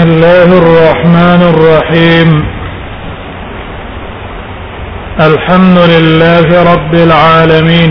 الله الرحمن الرحيم الحمد لله رب العالمين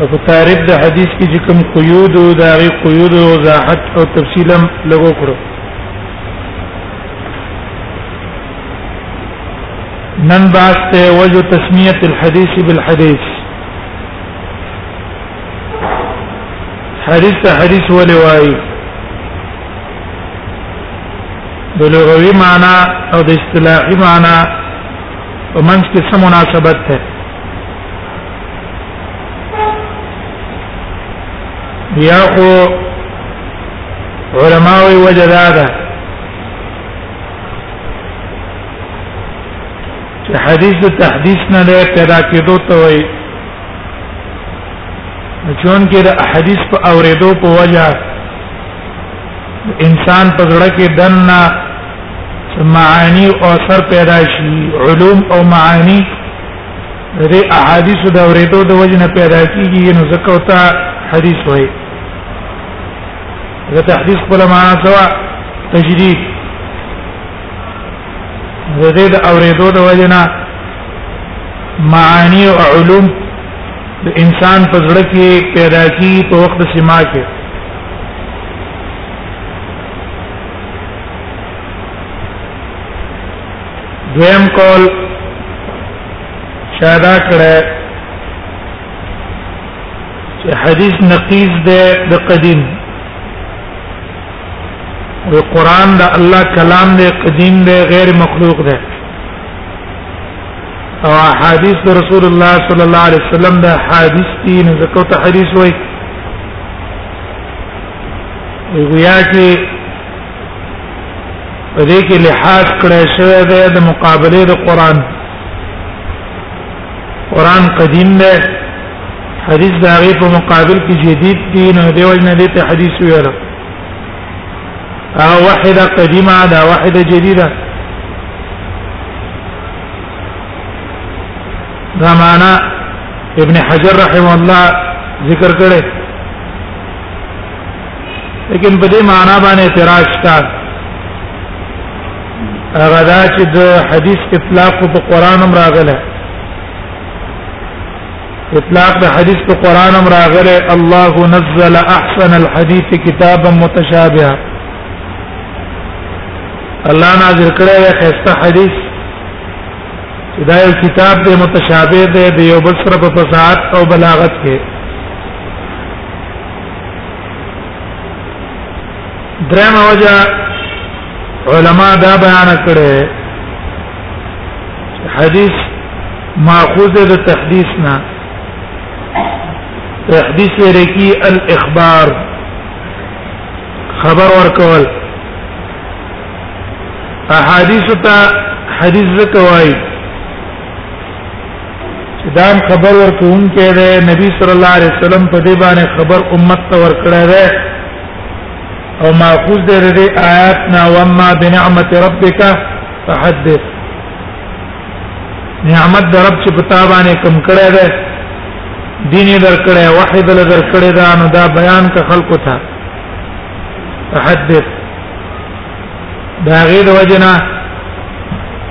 او په تعریف د حدیث کې چې کوم قیود او د هغه قیود او وضاحت او تفصیل هم لګو کړو نن بحث ته وجه تسمیه الحديث بالحديث حدیث ته حدیث ولې وایي د لغوي معنی او د اصطلاحي معنی په منځ کې څه مناسبت ده بیا خو علماوی وجه دا ده چې حدیث د تحدیث نه له پیدا کېدو ته وایي چون کې د احادیث په اوریدو په وجه انسان په زړه کې دنه معانی او اثر پیدا شي علوم او معانی د دې احادیث د اورېدو د وجنه پیدا کیږي نو ځکه او ته حدیث وای دا تحدیث په معنا سوا تجدید د دې د اورېدو د وجنه معانی او علوم د انسان په زړه کې پیدا کی په وخت سما کې دویم قول شادا کړه چې حدیث نقیز ده د قدیم او قران د الله کلام دی قدیم دی غیر مخلوق دی او حدیث د رسول الله صلی الله علیه وسلم د حدیث دی نه ذکر ته حدیث وای وی ویا چې په دې کې لحاظ کړی شوی دی د مقابله د قران قران قدیم دی حدیث دا غي په مقابل کې جدید دی نو دی وجنه دې ته حدیث ویل او واحده قدیمه دا واحده جدیده دا معنا ابن حجر رحم الله ذکر کړي لیکن په دې معنا باندې اعتراض شته هغه دا چې د حدیث اطلاق په قران هم راغله اطلاق د حدیث په قران هم راغله الله نزل احسن الحديث كتابا متشابها الله نازل کړی دی خسته حدیث چې دا یو کتاب دی متشابه دی د یو بل سره په فصاحت او بلاغت کې درم وجه علما دا بیان کړي حدیث ماخوذ د تحديث نه تحديث ورکی الاخبار خبر ورکول احادیث ته حدیث زکوای چې دا خبر ورکوونکی دی نبی صلی الله علیه وسلم په دې باندې خبر امت ته ورکړی دی او ماخوذ دی د آیات نا وما بنعمت ربک فحدث نعمت در رب چې پتا باندې کم کړی دی دین در کړی وحی دل در کړی دا نو دا بیان کا خلق ته فحدث دا غیر وجنا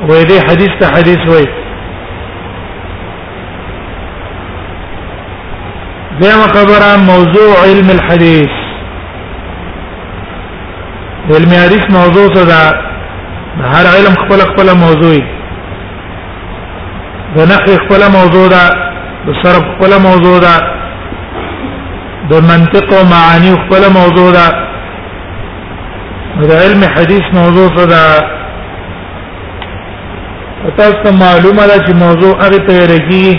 وې دې حدیث ته حدیث وې دیم خبره موضوع علم الحديث علم الحديث موضوع څه ده هر علم خپل خپل موضوع د نحو خپل موضوع ده د صرف خپل موضوع ده د منطق او معانی خپل موضوع ده د علم حدیث موضوع څه ده تاسو ته معلومه ده چې موضوع هغه ته رکی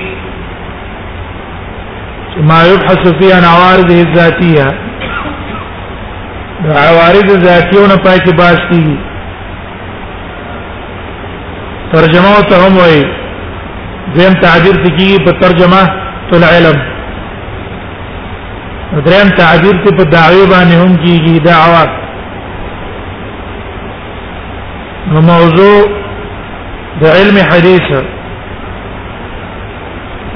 چې ما يبحث فيه عن عوارضه الذاتيه د عوارض ذاتیو نه پای کې باس دي ترجمه ته هم وایي زم تعبیر تکي په ترجمه تل علم دریم تعبیر ته په دعوی باندې هم کیږي دعوه نو موضوع د علم حدیث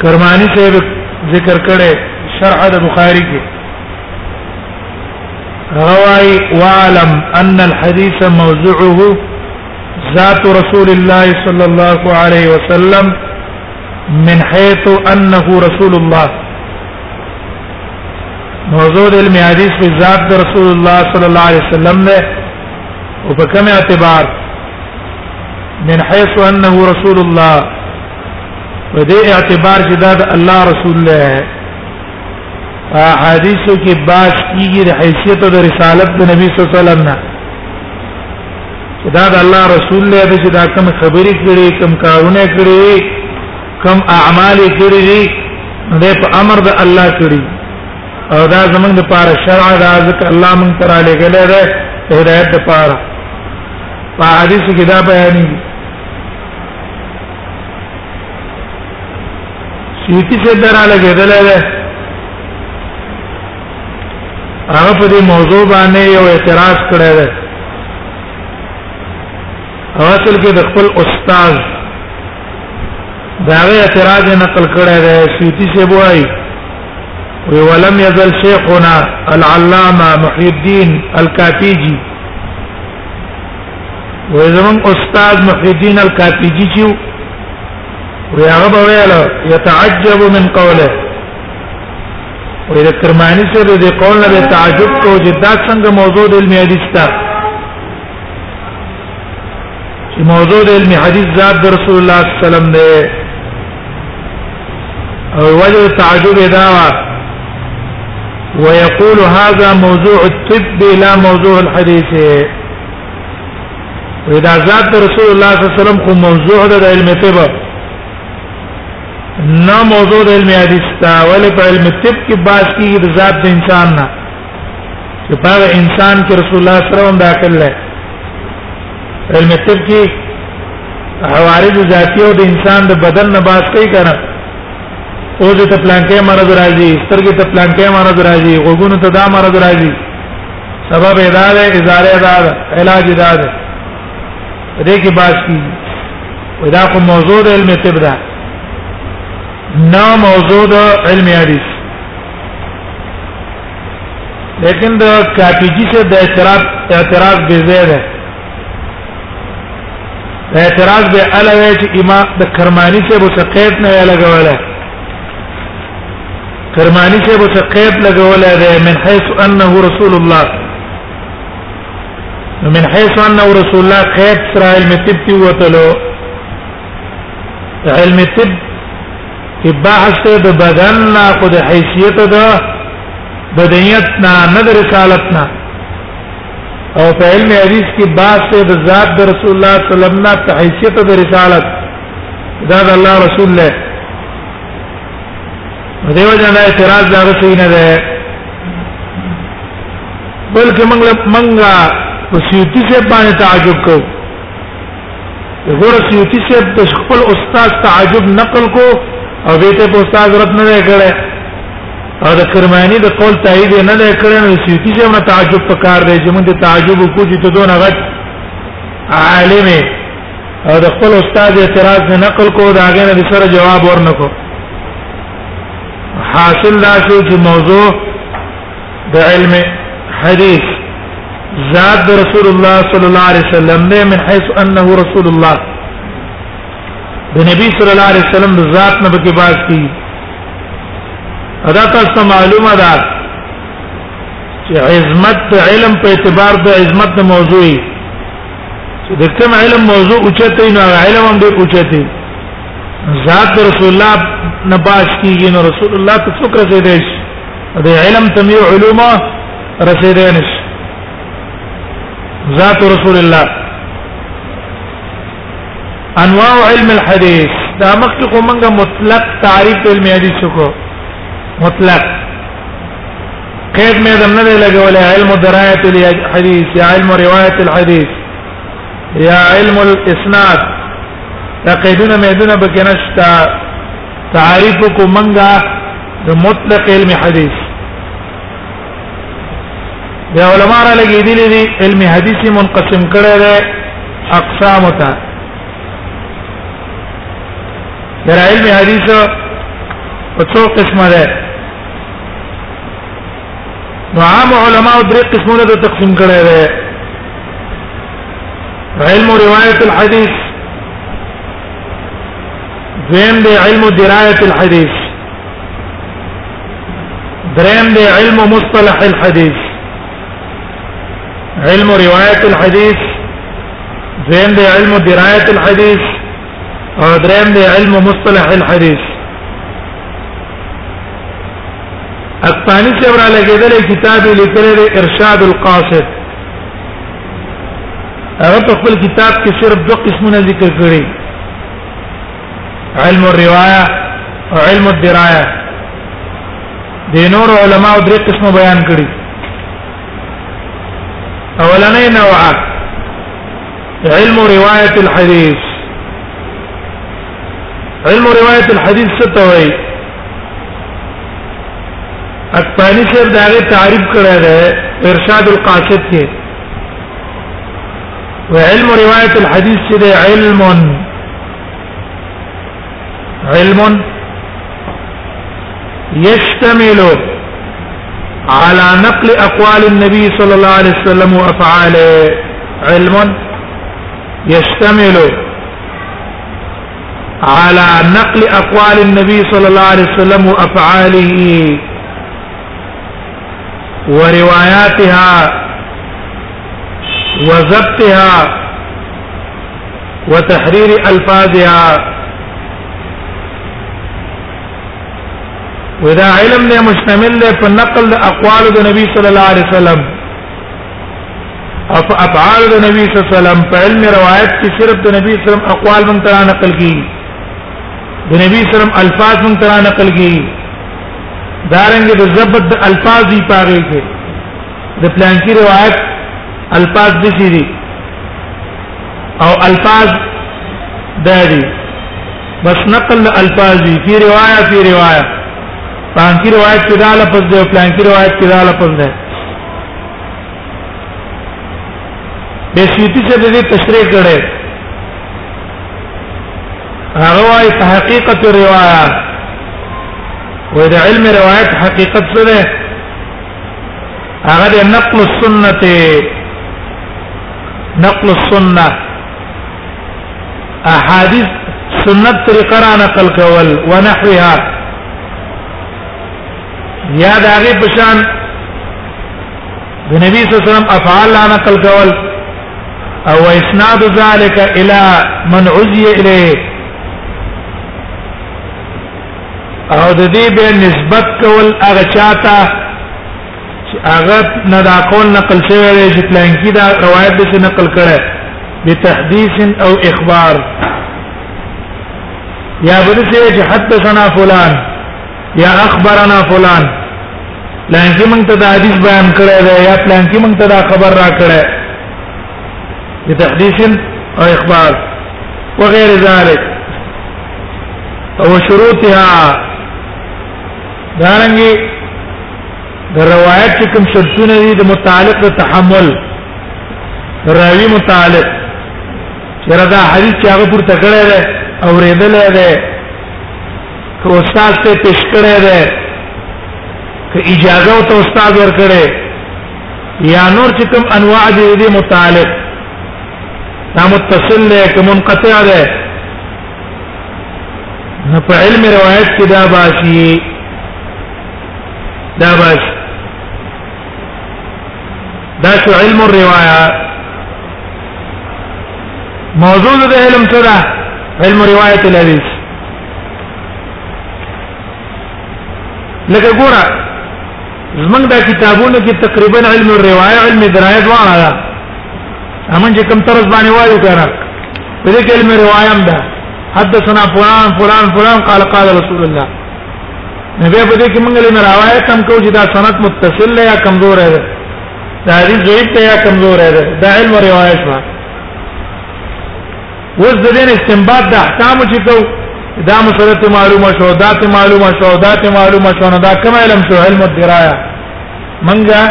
کرمانی صاحب ذکر کړي شرح د بخاری کې روای وعلم ان الحديث موضوعه ذات رسول الله صلى الله عليه وسلم من حيث انه رسول الله موضوع د علم حدیث په ذات د رسول الله صلی الله علیه وسلم نه او په کوم اعتبار من حيث انه رسول الله په دې اعتبار چې دا د الله رسول الله احادیثو کې باس کیږي د حیثیت او د رسالت د نبی صلی الله علیه وسلم نه چې دا د الله رسول له دې چې دا کم خبرې کړي کم کارونه کړي کم اعمال کړي دي دې په امر د الله کړي او دا زمونږ د پاره شرع دا ځکه الله مونږ تر علی ګلې ده هدایت د پاره په حدیث کې دا بیانې سیتی سے درا لګېدل ده هغه په دې موضوع باندې یو اعتراض کړی دی او اصل کې د خپل استاد دا اعتراض نقل کړی دی سیوتی سی بوای وی ولم یزل شیخنا العلامه محی الدین الکاتیجی وی زمون استاد محی الدین الکاتیجی چې وی هغه ویل یتعجب من قوله وې د کرمانی سره د قول نه تعجب کو چې دا څنګه موضوع د علم حدیث ته چې موضوع د علم حدیث ذات د رسول الله صلی الله علیه وسلم دی او وجه تعجب دا ويقول هذا موضوع الطب لا موضوع الحديث واذا ذات رسول الله صلى الله عليه وسلم کو موضوع د علم طب نه موضوع د علم حدیث تا ول په علم طب کې باس کې د ذات د انسان نه چې په انسان کې رسول الله صلی الله علیه وسلم داخل دی علم طب کې حوارج ذاتی او د انسان د بدن نه باس کوي کنه او د تپلانکې مرض راځي سترګې تپلانکې مرض راځي غوګونو ته دا مرض راځي سبب ادا ده ازاره ادا ده علاج ادا ده دې کې باس کی ودا کو موضوع د علم طب ده نه موضوع د علم حدیث لیکن د کاپیجی سے د اعتراض اعتراض به زید ہے اعتراض به علاوه چې امام د کرمانی سے بو سقیت نه لګوله کرمانی سے بو سقیت لګوله من حيث انه رسول الله من حيث ان رسول الله خير سر علم طب تی وتلو علم طب کی بحث د بدن نه خود حیثیت د بدنیت نه نه د رسالت نه او په علم حدیث کی بحث د ذات د رسول الله صلی الله علیه وسلم نه حیثیت د رسالت دا د الله رسول الله دیو جنا اعتراض دا رسوي نه ده بلکې موږ منګه په سیوتی سے باندې تعجب کو غور سیوتی سے د خپل استاد تعجب نقل کو او به ته استاد رد نه کړي او د کرمانی د قول تایید نه نه کړي نو سیوتی سے موږ تعجب پکار دی چې موږ تعجب کو چې ته دون غټ عالمه او د خپل استاد اعتراض نه نقل کو دا غنه د سره جواب ورنکو حاصل دا شو چې موضوع د علم حدیث ذات د رسول الله صلی الله علیه وسلم نه من حيث انه رسول الله د نبی صلی الله علیه وسلم د ذات نه به کې باز کی ادا تاسو معلومه ده چې عظمت علم په اعتبار د عظمت موضوعي چې د کوم علم موضوع اوچته نه علم هم ډیر اوچته ذات رسول الله نه باش کیږي نو رسول الله ته څوک رسیدای شي د علم تمیو علومه رسیدای نشي ذات رسول الله انواع علم الحديث دا مخکې کومه مطلق تعریف علم حدیث کو مطلق قید مې دم نه لګولې علم درایت الحديث یا علم روایت الحديث یا علم الاسناد دا قیدونه مې دونه بکې نشتا تعریف کو منګه د مطلق علم حدیث د علماء را لګې دي لري علم حدیث منقسم کړي ده اقسام ته در علم حدیث په څو قسمه ده نو عام علما درې قسمونه ته تقسیم کړي دي علم روایت الحديث دویم دی علم درایت الحديث دریم دی علم مصطلح الحديث علم روایت الحديث دویم دی علم درایت الحديث او دریم دی علم مصطلح الحديث اقطانی سے ورا لګیدل کتاب لیکل دی ارشاد القاصد هغه په خپل کتاب کې صرف دوه قسمونه ذکر کړي علم الروايه او علم الدرايه د نور علماء درې قسمه بیان کړي اولنې نوعه علم روایت الحديث علم روایت الحديث ستوي اکبانی صاحب دا غي تعریف کړی دی ارشاد القاصد کې وعلم روایت الحديث چې علم علم يشتمل على نقل اقوال النبي صلى الله عليه وسلم وافعاله علم يشتمل على نقل اقوال النبي صلى الله عليه وسلم وافعاله ورواياتها وضبطها وتحرير الفاظها ودا علم نه مشتمل له په نقل اقوال د نبی صلی الله علیه وسلم اف افعال د نبی صلی الله علیه وسلم په علم روایت کې صرف د نبی صلی الله علیه وسلم اقوال من ترا نقل کی د نبی صلی الله علیه وسلم الفاظ من ترا نقل کی دارنګ د ضبط الفاظ دی پاره کې د پلانکی روایت الفاظ د شي دي او الفاظ داري بس نقل الفاظ في روايه في روايه پلانکی روایت کې دا لفظ دی پلانکی روایت کې دا لفظ دی به سیتی څه دې تشریح کړي هغه وايي تحقیقت الروايه وإذا علم روايات حقيقة سنة هغه د نقل السنت نقل السنه احاديث سنت طریقه را نقل کول ونحوها یا د هغه پشان د نبی صلی الله علیه وسلم افعال را نقل کول او اسناد ذلك الى من عزي اليه او د دې به نسبت کول هغه چاته چې هغه نه دا قول نقل شوی دی چې پلان کې دا روایت به نقل کړي به تحديث او اخبار یا ورته چې حدثنا فلان یا اخبرنا فلان پلان کې موږ ته دا حدیث بیان کړی دی یا پلان کې موږ ته دا خبر را کړی به تحديث او اخبار وغير ذلك او شروطها دارنګي د روایت چې کوم شرطونه دي د متعلق د تحمل راوی متعلق چیرې دا حدیث چې هغه پورته کړی دی او ریدل دی که استاد ته پیش کړی دی که اجازه او ته استاد ورکړي یا نور چې کوم انواع دي دې متعلق دا متصل له کوم منقطع ده نه په علم روایت کې دا باشي دا باش دا شو علم الروايه موضوع د علم څه ده علم روایت الحديث لکه ګوره زمنګ دا کتابونه کې تقریبا علم الروايه علم درايه دواړه ده امن چې کم طرز باندې وایو کنه په دې کې مې روایم ده حدثنا فلان فلان فلان قال قال رسول الله نبی په دې کې موږ له روایت هم کو چې دا سند متصل دی یا کمزور دی دا حدیث ضعیف دی یا کمزور دی دا علم روایت ما وز د دې استنباط د احکام چې کو دا مسله ته معلومه شو دا ته معلومه شو دا ته معلومه شو نه دا کوم علم شو علم الدرايه منګه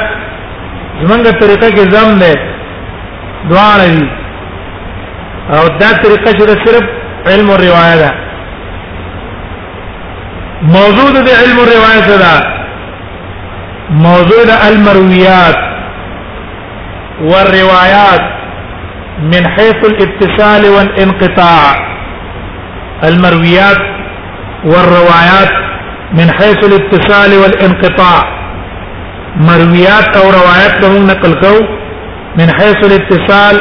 زمنګه طریقه کې زم نه دعا لري او دا طریقه چې صرف علم او روایت ده موجود دي علم الروايات دا موجود المرويات والروايات من حيث الاتصال والانقطاع المرويات والروايات من حيث الاتصال والانقطاع مرويات او روايات له نقل كو من حيث الاتصال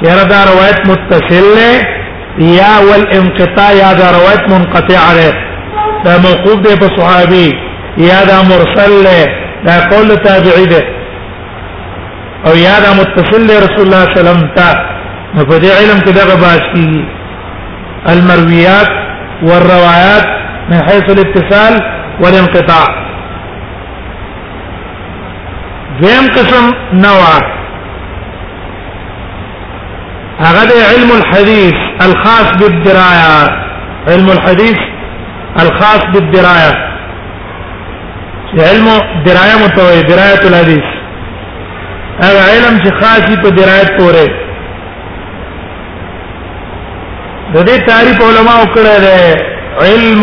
چیرې دا روایت متصل نه یا والانقطاع یا دا روایت منقطع ده دا موقوف ده په صحابي یا دا مرسل ده دا قول تابعی ده او یا دا متصل ده رسول الله صلی الله علیه وسلم ته په دې علم کې دا باس کی المرویات والروايات من حيث الاتصال والانقطاع دویم قسم نوع هغه د علم الحديث الخاص بالدرايه علم الحديث الخاص بالدرايه علم درايه متوي درايه الحديث هغه علم چې خاصي په درایت پورې د دې تعریف علماو کړه ده علم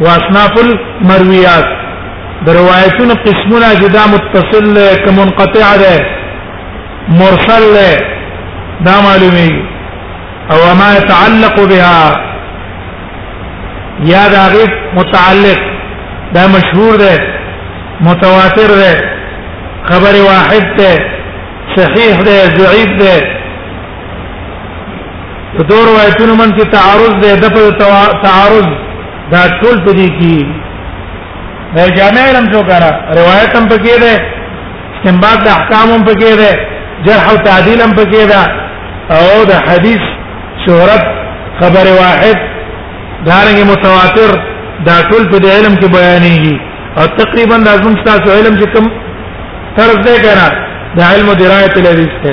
واصناف المرويات د روایتونو قسمونه چې دا متصل له کوم منقطع ده مرسل له دا معلومي او ما يتعلق بها یا دا غیب متعلق دا مشهور ده متواتر ده خبر واحد ده صحیح ده ضعیف ده په دوه روایتونو من کې تعارض دی د په تعارض دا ټول په دې کې دا جامع علم شو کرا روایت هم پکې ده استنباط د احکام هم پکې ده جرح او تعدیل هم پکې ده او د حدیث شهرت خبر واحد دارنګ متواتر دا ټول په دې علم کې بیانېږي او تقریبا لازم تاسو علم چې کوم طرز ده کنه د علم درایت الحدیث ته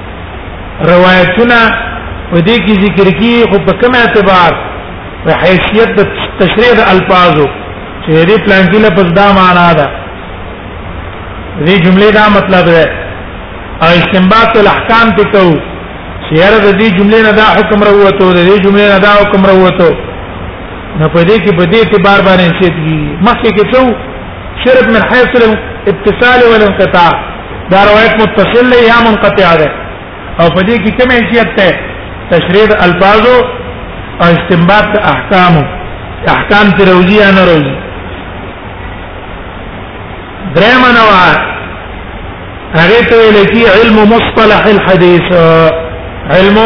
روایتونه په دې کې ذکر کی خو په کوم اعتبار په حیثیت د تشریح د الفاظو چې دې پلان کې لپس دا معنا ده دې جملې دا مطلب ده او استنباط الاحکام ته کو چې یاره د دې جملې نه دا حکم راوته د دې جملې نه دا حکم راوته نو په دې کې په دې اعتبار باندې چې مخکې کې څو شرط من حيث الاتصال والانقطاع دا روایت متصل دی یا منقطع دی او په دې کې کوم حیثیت ته تشریح الفاظ او استنباط احکام احکام ته روزي یا نه روزي دریم نوع هغه ته ویل کی علم مصطلح الحديث علم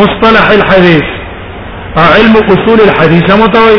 مصطلح الحديث علم اصول الحديث متوي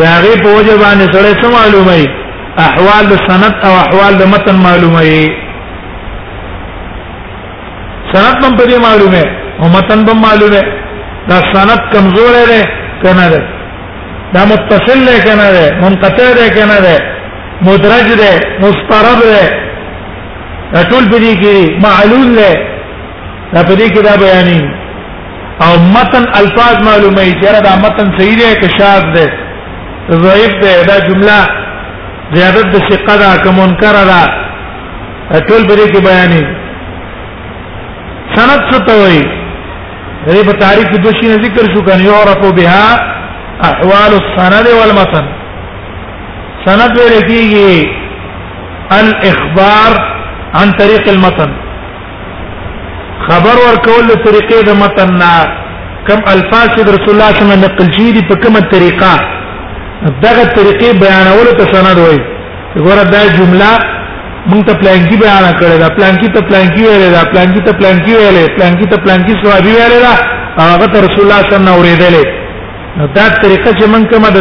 دا غي په وجه باندې سره څه معلومه ای احوال د سند او احوال د متن معلومه ای سند هم په دې معلومه او متن هم معلومه دا سند کمزور دی کنه ده دا متصل دی کنه ده منقطع دی کنه ده مدرج ده مسترب ده ټول په دې کې معلول ده دا په دې کې دا بیانې او متن الفاظ معلومه یې چې دا متن صحیح دی که شاذ دی ضعیف دی دا جمله زیادت د ثقه دا که منکر دا ټول په دې کې بیانې سند څه ته وایي دې په تعریف کې دوه شي ذکر شو کنه یو رفو بها احوال السند والمتن سند ویل کېږي الاخبار عن طريق المتن خبر ورکول د طریقې د متن نه کم الفاظ چې رسول الله صلی الله علیه وسلم نقل شي دي په کومه طریقه دغه طریقې بیانول ته سند وای ګوره دا جمله مونږ ته پلان کې بیان کړی دا پلان کې ته پلان کې ویل دا پلان کې ته پلان کې ویل پلان کې ته پلان کې صحابي ویل دا هغه ته رسول الله صلی الله علیه وسلم اوریدل دا طریقه چې مونږ کومه د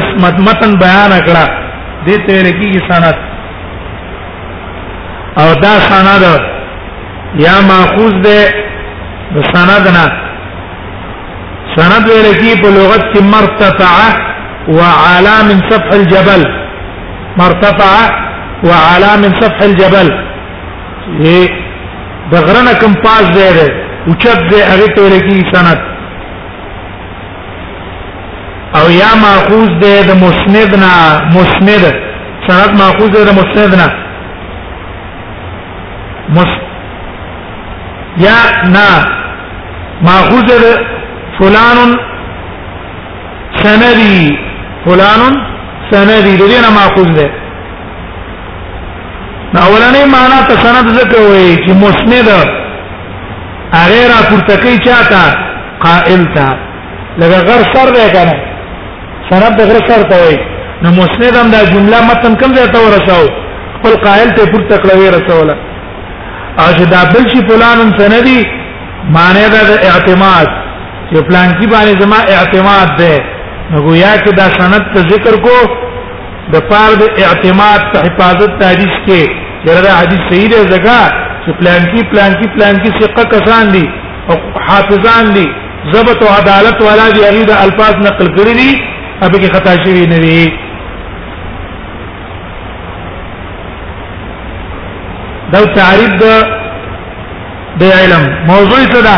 متن بیان کړه دې ته لکه سند او دا سند یا ماخوذ ده د سند نه سند ویل کی په لغت کې مرتفع وعلى من سفح الجبل مرتفع وعلى من سفح الجبل ايه دغرنا کم پاس ده ده اوچت ده هغه ته ویل کی سند او یا ماخوذ ده د مسند نه مسند سند ماخوذ ده د مسند نه مس یا نا ماخوذ ده فلان سندی فلان سندی د دې نه ماخوذ ده نو اولنې معنا ته سند ځکه وایي چې مسند هغه را پورته کوي چاته قائل تا لکه غر سر دی کنه سند د غر سر ته وي نو مسند هم دا جمله متن کوم ځای ته ورساو خپل قائل ته پورته کړو رسوله او چې دا بل شي فلانن سندي معنی دا د اعتماد چې پلان کې باندې زما اعتماد ده نو گویا کې دا سند ته ذکر کو د پار د اعتماد په حفاظت د حدیث کې دا حدیث صحیح دی ځکه چې پلان کې پلان کې پلان کې ثقه کسان دي او حافظان دي ضبط او عدالت والا دي هغه د الفاظ نقل کړی دي هغه کې خطا شوی نه دي دا تعریف د د علم موضوع څه ده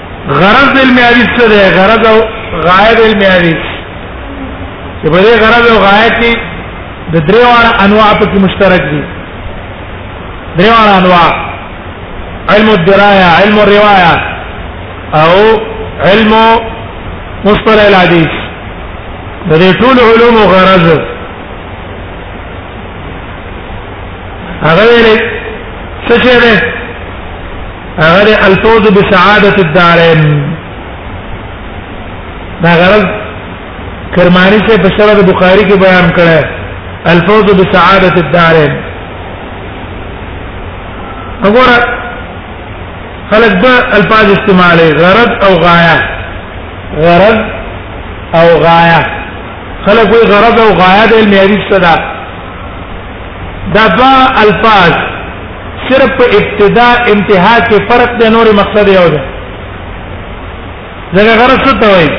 غرض علم حدیث څه دی غرض او غایه د علم حدیث چې په دې غرض او غایه کې د درې واړه انواع په کې مشترک دي درې واړه انواع علم الدرايه علم الروايه او علم مصطلح الحديث د دې ټول علوم او غرض هغه ویل څه شی دی هغه الفوز بسعادت الدارين دا غرض کرمانی سے په شرح بخاری کې بیان کړه الفوز بسعادت الدارين وګوره خلک دا الفاظ استعمالي غرض او غايه غرض او غايه خلک وی غرض او غايه د علم حدیث صدا دا دوا الفاظ صرف په ابتدا انتها کې فرق دی نور مقصد یو دی ځکه غرض څه ته وایي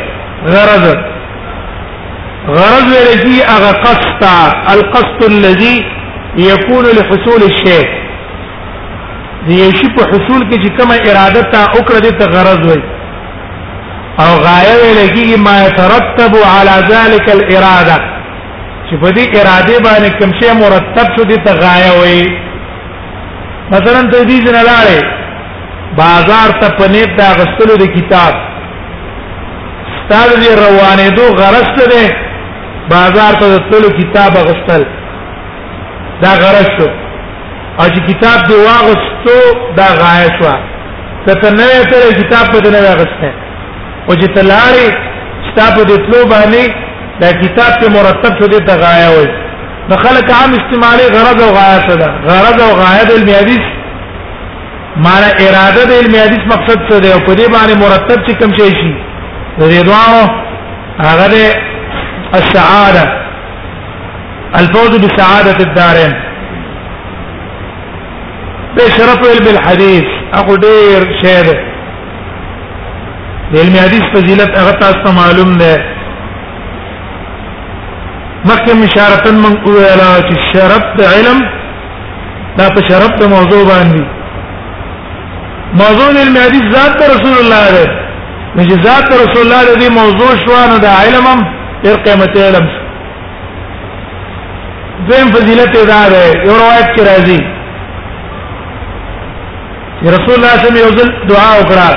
غرض غرض ویل کی هغه قصد القصد الذي يكون لحصول الشيء دی شی په حصول کې چې کومه اراده تا وکړه دې ته غرض وایي او غایه ویل کی ما يترتب على ذلك الاراده چې په دې اراده باندې کوم شی مرتب شو دي ته غایه وي مثلا ته دې نه لاړې بازار ته پنيت دا غستلو د کتاب ستاسو دې روانې دو غرض ته ده بازار ته تلو کتاب غستل دا غرض شو او چې کتاب دی واغستو دا غایه شو کته نه ته کتاب په دې نه غسته او چې تلارې کتاب دې تلو باندې دا کتاب ته مرتب شو دې ته غایا وای نو خلک عام استعمالي غرض او غایا څه ده غرض او غایا د علم حدیث معنی اراده د علم حدیث مقصد څه ده او په دې باندې مرتب چې کوم شي شي دې دوه هغه دې السعاده الفوز بسعاده الدارين بشرف علم الحديث اقول دير شهاده د علم حدیث فضیلت هغه تاسو ته معلوم ده مخکې مشارتن من ویل چې شرط د علم دا په شرط د موضوع باندې موضوع علم حدیث ذات رسول الله ده چې ذات رسول الله دې موضوع شو نو د علم هم ډېر قیمت علم دیم فضیلت دا ده یو روایت کې راځي رسول الله صلی الله علیه وسلم دعا وکړه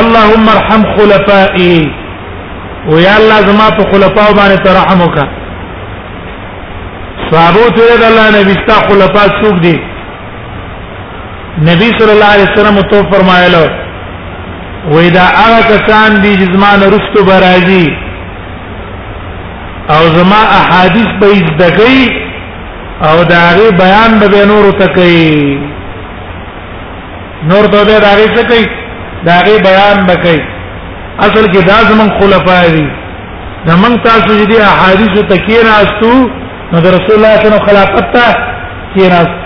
اللهم ارحم خلفائي ويا الله زما په خلفاو باندې ترحم وکړه صحابو ته د الله نبی ستا خلفا څوک دي نبی صلی الله علیه وسلم تو فرمایلو وې دا هغه کسان دي چې زما نه رښتو برازي او زما احادیث به زدګي او دا غي بیان به نور ته کوي نور ته به دا غي څه کوي دا غي بیان به کوي اصل کې دا زمون خلفای دي دا من تاسو چې دي احادیث ته کې راستو نو رسول الله صلی الله علیه وسلم خلافت ته کې راستو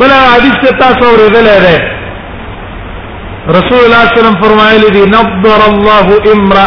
بل حدیث ته تاسو ورغلې ده رسول الله صلی الله علیه وسلم فرمایلی دی نظر الله امرا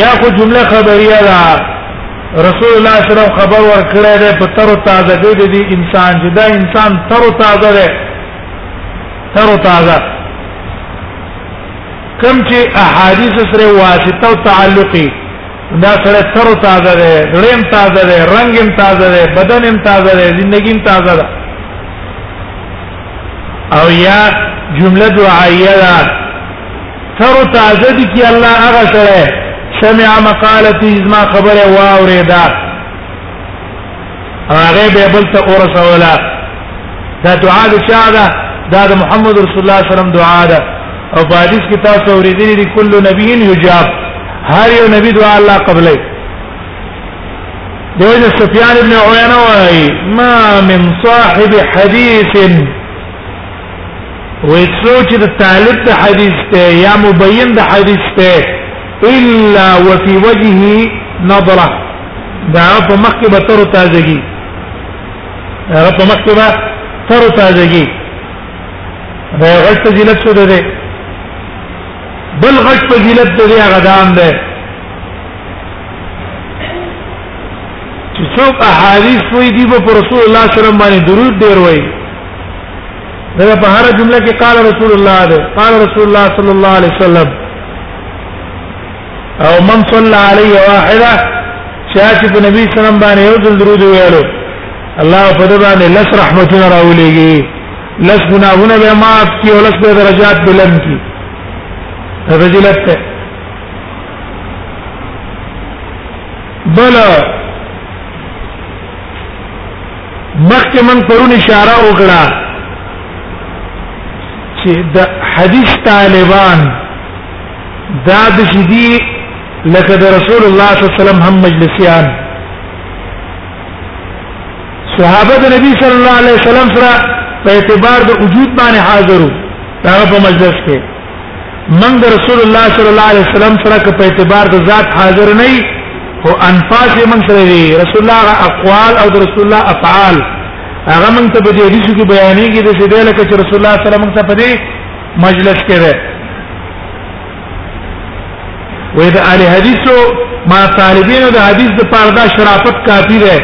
یا خو جمله خبریه ده رسول الله صلی الله علیه وسلم خبر ورکړی دی په تر تازه کې دی انسان چې دا انسان تر تازه دی تر تازه کم چې احادیث سره واسطه او تعلقي دا سره تر تازه دی ریم تازه دی رنگم تازه دی بدنم تازه دی زندگیم تازه ده او یا جمله دعائیه ده تر تازه دي کې الله هغه سره سمع مقالتي زما خبره واورېدا هغه به بل ته ورسوله دا دعا د چا ده دا د محمد رسول الله صلی الله علیه وسلم دعا ده او په حدیث کې تاسو اورېدلې دي کله نبی یجاب هر یو نبی دعا الله قبلې دغه سفيان ابن عيينه وايي ما من صاحب حديث ويتسوچ د طالب د حديث ته یا مبين د حديث ته الا وفي وجهه نظره دا په مخ کې به تر تازگی هغه په مخ کې به تر تازگی دا غټ فضیلت څه ده بل غټ فضیلت دې هغه دام ده چې څوک احادیث وایي دی په رسول الله صلی الله علیه وسلم باندې درود ډیر وایي دا په هر جمله کې قال رسول الله ده قال رسول الله صلی الله علیه وسلم او من صلى عليه واحده شاشه په نبی صلی الله علیه وسلم باندې یو ځل درود ویلو الله په دې باندې لس رحمتونه راولېږي لس ګناهونه به معاف کړي او لس به درجات بلند کړي رجلت بل مخکې من پرون اشاره وکړه چې د حدیث طالبان دا د شدي لکه د رسول الله صلی الله علیه وسلم هم مجلسیان صحابه د نبی صلی الله علیه وسلم سره په اعتبار د وجود باندې حاضرو دا په مجلس کې من د رسول الله صلی الله علیه وسلم سره په اعتبار د ذات حاضر نه او انفاس یې من سره دی رسول الله اقوال او د رسول الله افعال هغه من ته په دې حدیث کې بیانېږي د سیدې لکه چې رسول الله صلی الله علیه وسلم ته په دې مجلس کې ده وې د اهل حدیثو ما طالبینو د حدیث د پاره دا شرافت کافی ده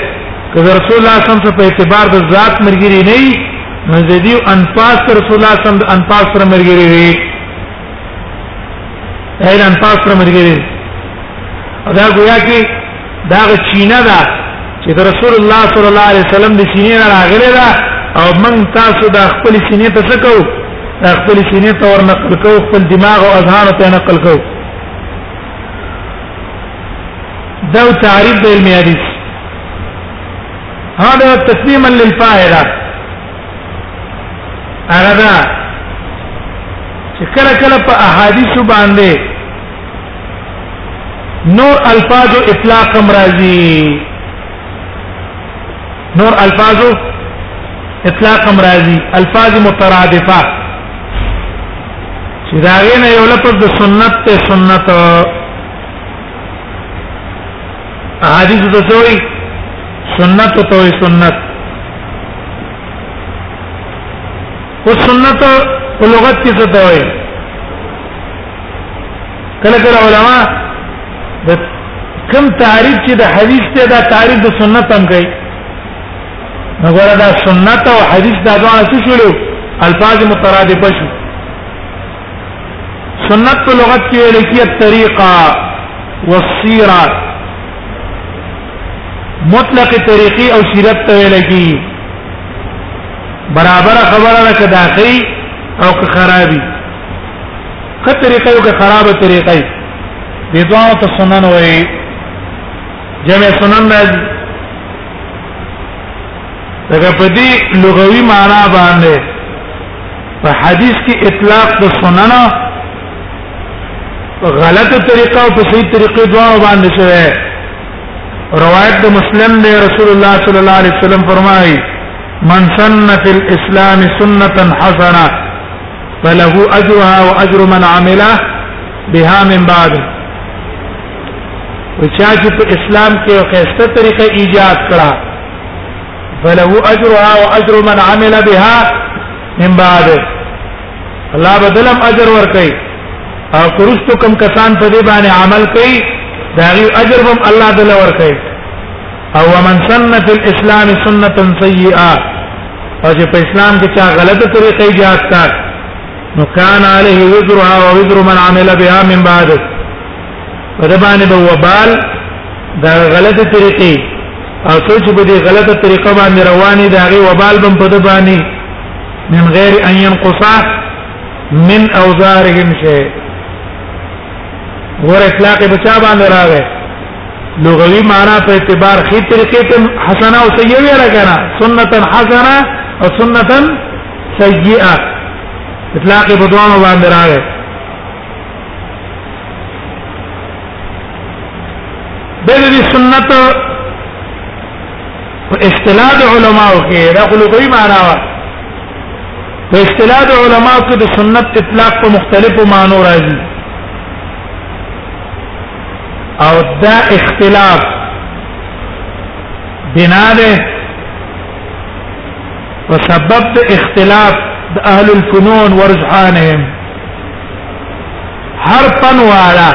که رسول الله صلی الله علیه وسلم په اعتبار د ذات مرګري نه نو د دې انفاس پر رسول الله صلی الله انفاس پر مرګري وي اېل انفاس پر مرګري دا گویا کې دا چینه ده چې د رسول الله صلی الله علیه وسلم د سینې نه راغلي ده او من تاسو د خپل سینې ته څه کوو د خپل سینې ته ور نقل کوو خپل دماغ او اذهان ته نقل کوو دا تعریف د علم حدیث هذا تسليما للفائده هغه دا چې کله کله په احادیث باندې نور الفاظ اطلاق مرضی نور الفاظ اطلاق مرضی الفاظ مترادفه چې دا غنه یو لفظ د سنت ته سنت احادیث ته څوي سنت ته وي سنت او سنت په لغت کې څه ته وي کله کله علما د کم تعریف چې د حدیث ته دا تعریف د سنت هم کوي نګور دا سنت او حدیث دا دوه څه شولو الفاظ مترادف شو سنت په لغت کې ویل کېږي طریقه والسیره مطلق طریقې او سیرت ته ویل کېږي برابر خبره ده کدا خي او که خرابي که طریقه او که خرابه طریقه دي دوه ته سنن وایي جمع سنن راځي دغه په دې لغوي معنا باندې په حدیث کې اطلاق د سنن غلط طریقه او په صحیح طریقه دواړو باندې شوی روایت د مسلم دی رسول الله صلی الله علیه وسلم فرمایي من سن فی الاسلام سنه حسنه فله اجرها واجر من عمله بها من بعد وچا چې په اسلام کې خسته طریقه ایجاد کړه فله اجرها واجر من عمل بها من بعد الله بدلم اجر ور کوي او کرستو کم کسان په دې باندې عمل کوي دا غي اجر هم الله دل ور کوي او من سن فی الاسلام سنتا سیئه او چې په اسلام کې چا غلطه طریقې جات کړ نو کان علیه وزرها ووزر من عمل بها من بعد په دې باندې به وبال دا غلطه طریقې او څوک چې په دې غلطه طریقه باندې رواني دا غي وبال بم په دې باندې من غیر ان ينقص من اوزارهم شيء ور اطلاق بچا باندې راغی لغوي معنی په اعتبار خې طریقې ته حسنه او سیئه ویل کنه سنتا حسنه او سنتا سیئه اطلاق په دوه باندې راغی د دې سنت په اصطلاح د علماو کې دا لغوي معنا و په اصطلاح د علماو کې د سنت اطلاق په مختلفو معنو راځي او دا اختلاف بنا ده وسبب اختلاف اهل الفنون ورجحانهم هر پن والا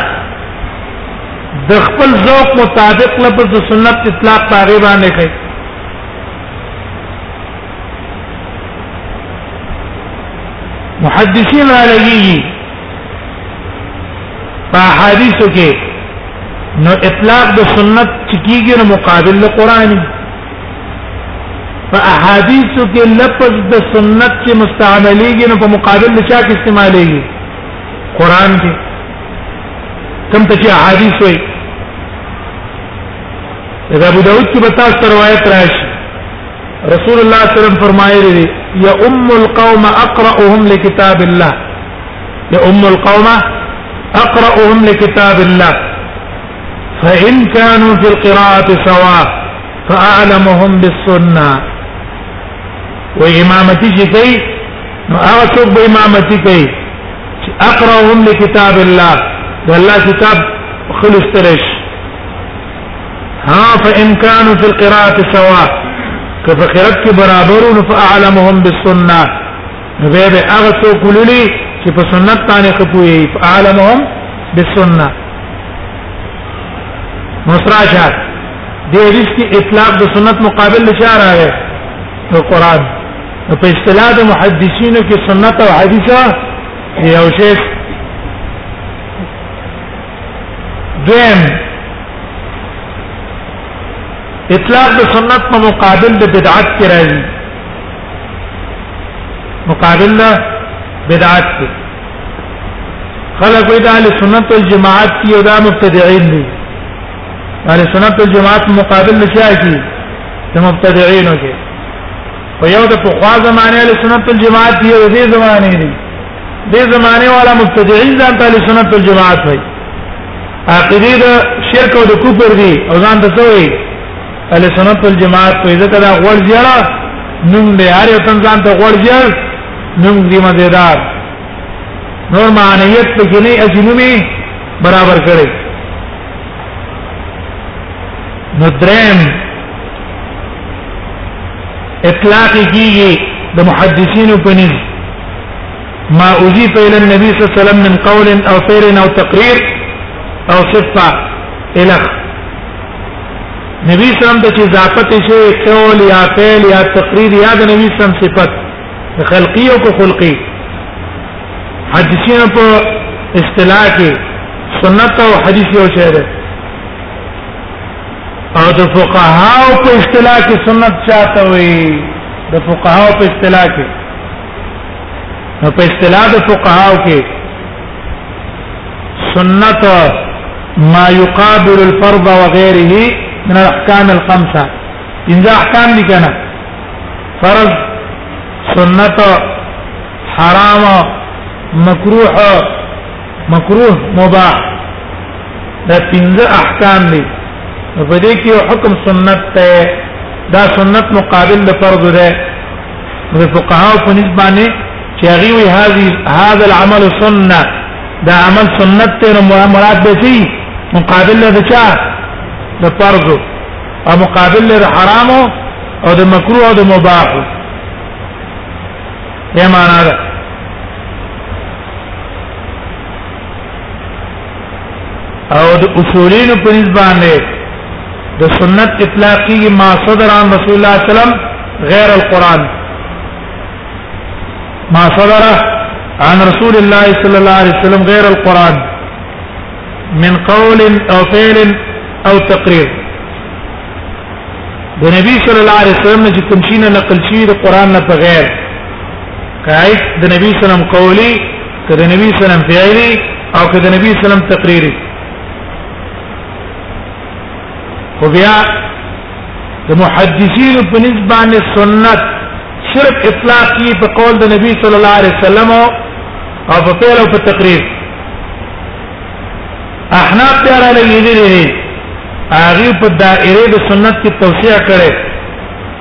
د خپل ذوق مطابق لفظ د سنت اطلاق پاره باندې کوي محدثین را لګي په حدیثو کې نو اطلاق د سنت چکیږي نو مقابل قرآنی په احادیث کې لفظ د سنت چې مستعمليږي نو په مقابل د چا کې استعماليږي قران کې کوم ته چې احادیث وي دا ابو داود کې بتا روایت راشي رسول الله صلی الله علیه وسلم فرمایلی دی یا ام القوم اقرأهم لكتاب الله یا ام القوم اقرأهم لكتاب الله فإن كانوا في القراءة سواء فأعلمهم بالسنة وإمامتي جكي نؤاكب بإمامتي كي أقرأهم لكتاب الله والله كتاب خلص ترش ها فإن كانوا في القراءة سواء كفقرت برابرون فأعلمهم بالسنة نو به به هغه څو کوللی چې په سنت باندې خپوي عالمهم بالسنه مصراشه د حدیث کې اطلاق د سنت مقابل لچا راغی د قران نو په اصطلاح د محدثینو کې سنت او حدیث یو شی دویم اطلاق د سنت په مقابل د بدعت کې راځي مقابل له بدعت کې خلک وایي د اهل سنت والجماعت کې او دا مبتدعين دي اهل سنت والجماعت مقابل له شیا کې د مبتدعين کې په یو د پخوا زمانه اهل سنت والجماعت دی او دې زمانه دي دې زمانه والا مبتدعين ځان ته اهل سنت والجماعت وایي عقیده د شرک او د کفر دي او ځان ته څه وایي اهل سنت والجماعت په عزت دا غوړ زیړه نوم دی هر یو تن ځان ته غوړ زیړ نوم دی مزیدار نور معنیت په کې نه اجنومي برابر کړي نو درم اطلاق کیږي د محدثینو په نس ما اضيف الى النبي صلى الله عليه وسلم من قول او فعل او تقرير او صفه الخ نبی سلام ته چې ضافت شي قول یا فعل یا تقریر یا د نبی سلام صفت خلقی او کو خلقی حدیثونه په اصطلاح کې سنت او حدیث یو شی دی او د فقهاو په اصطلاح کې سنت چاته وي د فقهاو په اصطلاح کې په اصطلاح د فقهاو کې سنت ما يقابل الفرض وغيره من الاحكام الخمسه ان ذا احكام دي کنه فرض سنت حرام مکروه مکروه مباح دا پنځه احکام دي په دې کې حکم سنت ته دا سنت مقابل فرض ده د فقهاو په نسبت باندې چې هغه وی هذه هذا العمل سنه دا عمل سنت ته مراد به شي مقابل له چا د فرض او مقابل له حرام او د مکروه او د مباح یا معنا ده او د اصولین په نسبت نه د سنت اطلاق کیږي ما صدر عن رسول الله صلی الله علیه وسلم غیر القران ما صدر عن رسول الله صلی الله علیه وسلم غیر القران من قول او فعل او تقریر د نبی صلی الله علیه وسلم چې کوم شي نه نقل شي د قران نه بغیر قائد د نبی سلام قولی که د نبی سلام فعلی او که د نبی سلام تقریری خو بیا د محدثین په نسبت سنت صرف اطلاق کی په قول د نبی صلی الله علیه وسلم او په فعل او په تقریر احناف ته را لګیدلی هغه په دائره د سنت کې توسعه کړي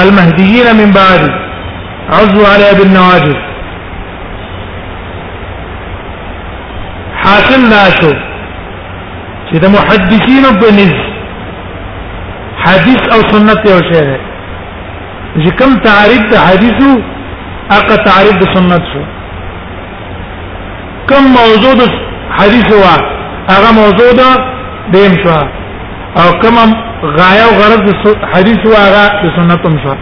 المهديين من بعد عزوا عليها بالنواجذ حاصل لا شو چې د محدثینو په نس حدیث او سنت یو شی دی چې کوم تعریف د حدیثو هغه تعریف د سنت شو کوم موضوع د حدیث وا هغه موضوع د دیم شو او کوم غایه او غرض د حدیث او هغه د سنت هم شو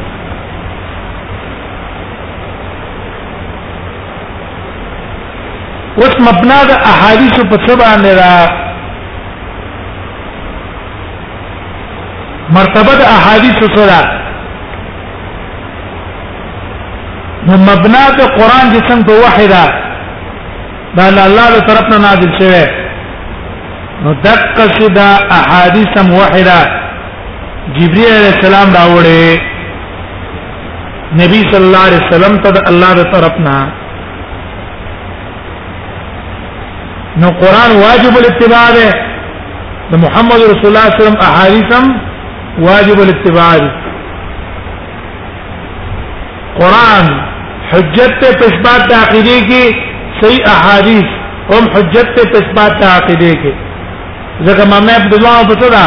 اوس مبنا د احادیث په څه باندې را مرتبه د احادیث سره نو مبنا د قران جسم په وحی ده دا الله له طرف نه نازل شوه نو دک سدا احادیث موحده جبرئیل علیہ السلام راوړې نبی صلی الله علیه وسلم ته الله له طرف نه نو قران واجب الاتباع ده د محمد رسول الله صلی الله علیه وسلم احادیثم واجب الاتباع ده قران حجت ته پښبات د عقیده کې صحیح احادیث هم حجت ته پښبات د عقیده کې ځکه ما مې د دوه په څه ده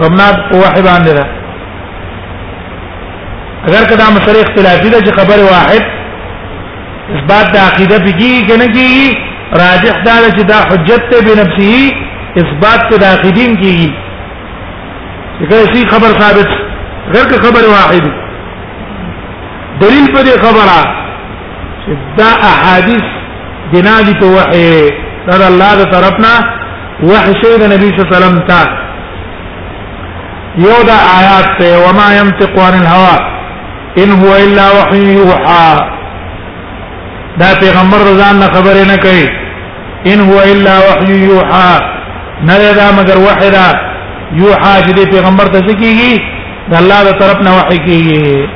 ومنا په وحی باندې ده اگر کدا مسله اختلافي ده چې خبر واحد اثبات د عقیده بږي کنه کیږي راجح دا چې دا حجت ته بنفسه اثبات د عقیدین کیږي کله شي خبر ثابت غیر که خبر واحد دلیل په دې خبره چې دا احادیث بنا دي په وحي دا الله د طرفنا وحي شي د نبی صلی الله علیه وسلم ته یو دا آیات ته وما ينطق عن الهوى ان هو الا وحي يوحى دا پیغمبر رضان خبره نه کوي ان هو الا وحي يوحى نه دا مگر وحي دا يوحى چې پیغمبر ته کیږي د الله د طرف نه وحي کیږي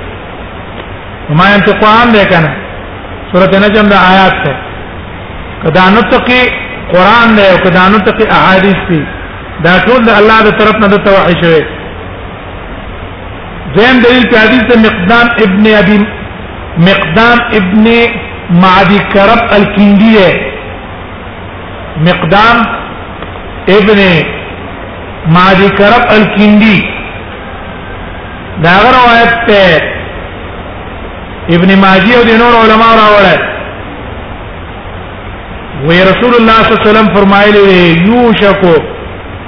ما انت قران ده کنه سورته نجم د آیات ده کدا نو تقي قران ده او کدا نو تقي احاديث دي دا ټول د الله د طرف نه د توحي شوی دویم دلیل په حدیث د مقدام ابن ابي مقدام ابن معدي کرب الکندی ده مقدام ابن معدي کرب الکندی دا روایت ته ابن ماجی او د نور علما راوړل وی رسول الله صلی الله علیه وسلم فرمایلی یوشکو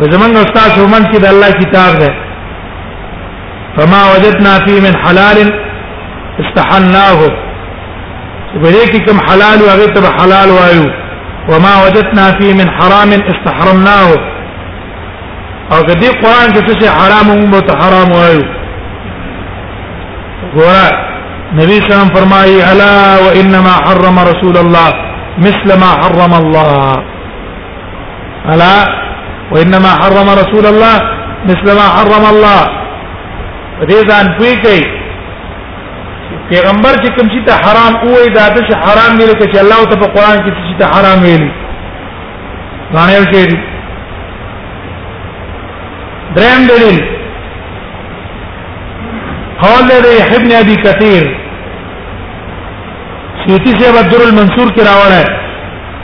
وزمن استاد ومن چې د الله کتاب ده فما وجدنا فيه من حلال استحلناه ولې کې کوم حلال او هغه ته حلال وایو وما وجدنا فيه من حرام استحرمناه او کدی قران کې څه حرام او متحرم وایو ګوره نبی سلام فرمایي الا وانما حرم رسول الله مثل ما حرم الله الا وانما حرم رسول الله مثل ما حرم الله دې ځان پوي کوي پیغمبر چې کوم شي ته حرام وې دا د حرام ویل کې چې الله ته په قران کې چې ته حرام ویل غاڼه یو شی دی دریم دلیل قول دی ابن ابي كثير سيوطي سے بدر المنصور کی راوړه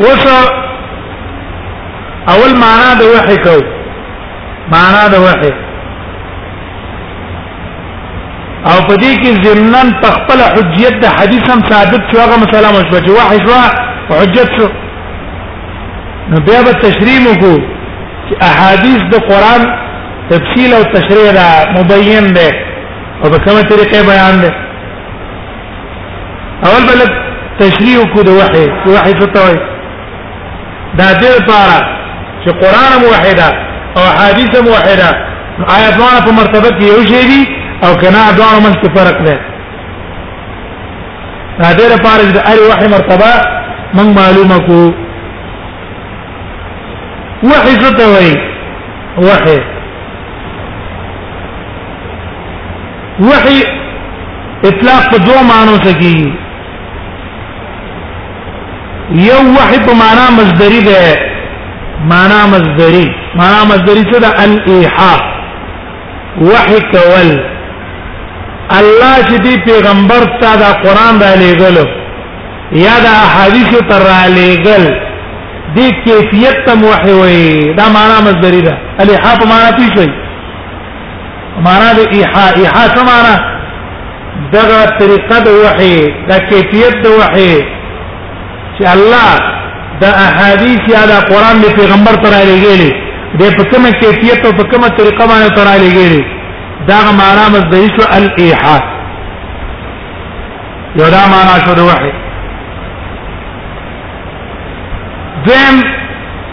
اوس اول معنا د وحي کو معنا د وحي او په دې کې ضمنن په خپل حجیت د حدیث هم ثابت شو هغه مسله مو شو چې وحي شو حجت شو نو بیا به تشریح مو کو چې احادیث د قران تفصیل او تشریح دا مبین ده او په کومه طریقې بیان ده اول بل تشریح کو د وحی د وحی څه ته وایي دا د لپاره چې قران موحده او حدیث موحده آیا دواړه په مرتبه کې یو شی دي او کنا دواړه منځ کې فرق دی دا د لپاره د اړ وحی مرتبه من معلومه کو وحی څه ته وایي وحی وحی اطلاق په دوه معنو سره کیږي یو وحی په معنا مصدری ده معنا مصدری معنا مصدری څه ده الايحاء وحی کول الله چې دی پیغمبر ته دا قران را لېګل یا دا احادیث تر را لېګل دې کیفیت تم وحی وي دا معنا مصدری ده الايحاء په معنا څه شي معنا د ایحا ایحا څه معنا دغه طریقه د وحی د کیفیت د وحی چې الله د احادیث یا د قران د پیغمبر تر لګیلې د په کومه کیفیت او په کومه طریقه باندې تر لګیلې دا معنا مصدری شو الیحا یو دا معنا شو د وحی دیم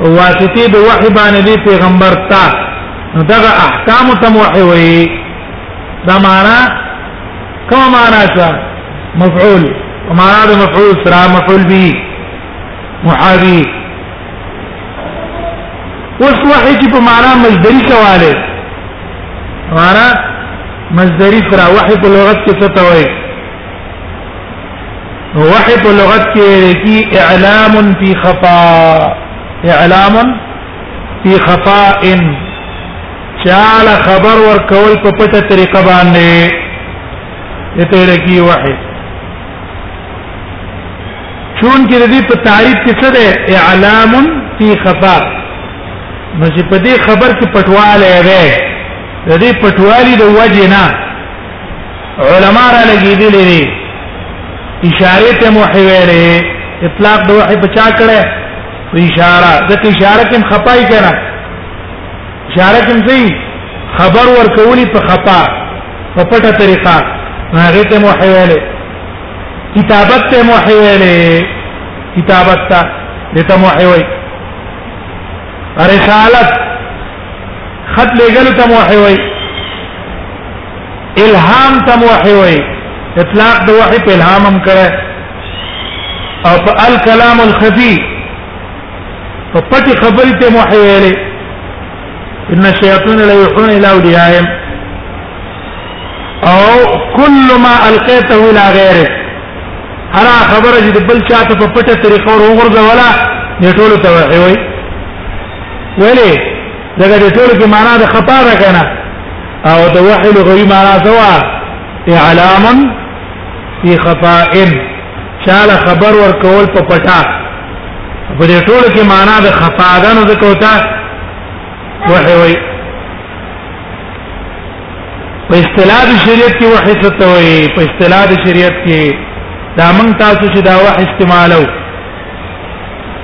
واسطه د وحی باندې پیغمبر تا نو دغه احکام تم وحی وي دا معنا کوم معنا شو مفعول معنا د مفعول سره مفعول به محاذي اوس وحی چې په معنا مصدری کواله معنا مصدری سره وحی په لغت کې څه ته وایي وحی په لغت کې ویل کی اعلام فی خفا اعلام فی خفا ان چاله خبر ورکول په پټه طریقه باندې دته ویل کی وحی چون کې د دې په تعریف کې څه ده اعلام فی خفا نو چې په دې خبر کې پټواله ده د دې پټوالي د وجه نه علما را لګیدلې دي اشاره ته مو حویلې اطلاق د وحی په چا کړه په اشاره د اشاره کوم خپای کړه اشاره کوم زی خبر ورکولی په خپا په پټه طریقه هغه ته مو حویلې کتابت ته مو حویلې کتابت ته دته مو حوی رسالت خط لګل ته مو حوی الهام تم وحي وي اطلاق د وحي په الهام هم کړه او په الکلام الخفي په پټي خبرې ته وحي ویلې ان الشياطين لا يوحون الى اوليائهم او كل ما القيته الى غيره هر خبره چې د بل چاته په پټه طریقه ورغورځوله دې ټول ته وحي وي ویلې دغه د ټولو کې معنا د خطا ده کنه او د وحي لغوي معنا سوا اعلاما فی خطاء چاله خبر ورکول په پټا په دې ټولو کې معنا د خطا ده نو ځکه وتا وحي وي په اصطلاح د شریعت کې وحي څه ته وي په اصطلاح د شریعت کې دا موږ تاسو چې دا وحي استعمالو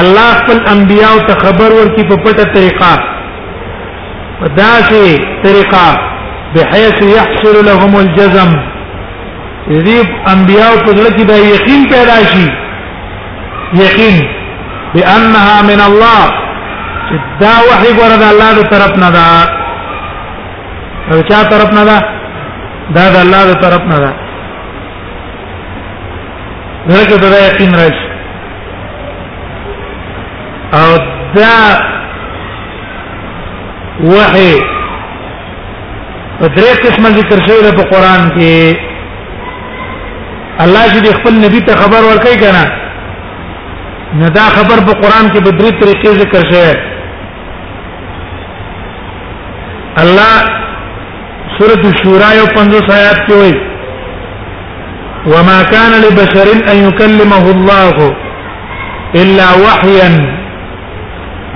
الله خپل انبیاء ته خبر ورکي په پټه طریقه په داسې طریقه بحيث يحصل لهم الجزم دې انبیاء په ځل کې دا یقین پیدا شي یقین بانها من الله دا وحي ګره د الله تر طرف نه ده او چا طرف نه ده دا د الله تر طرف نه ده دغه ته دا یقین راشي او دا وحي په درې قسمه ذکر شوی په قران کې الله چې خپل نبی ته خبر ورکړي کنه نه دا خبر په قران کې په درې طریقې ذکر شوی الله سوره الشورى یو 50 آیات کې وایي وما كان لبشر ان يكلمه الله الا وحيا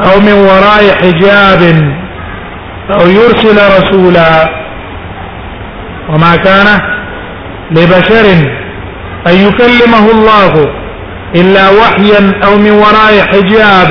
او من وراء حجاب او يرسل رسولا وما كان لبشر أن يكلمه الله إلا وحيا أو من وراء حجاب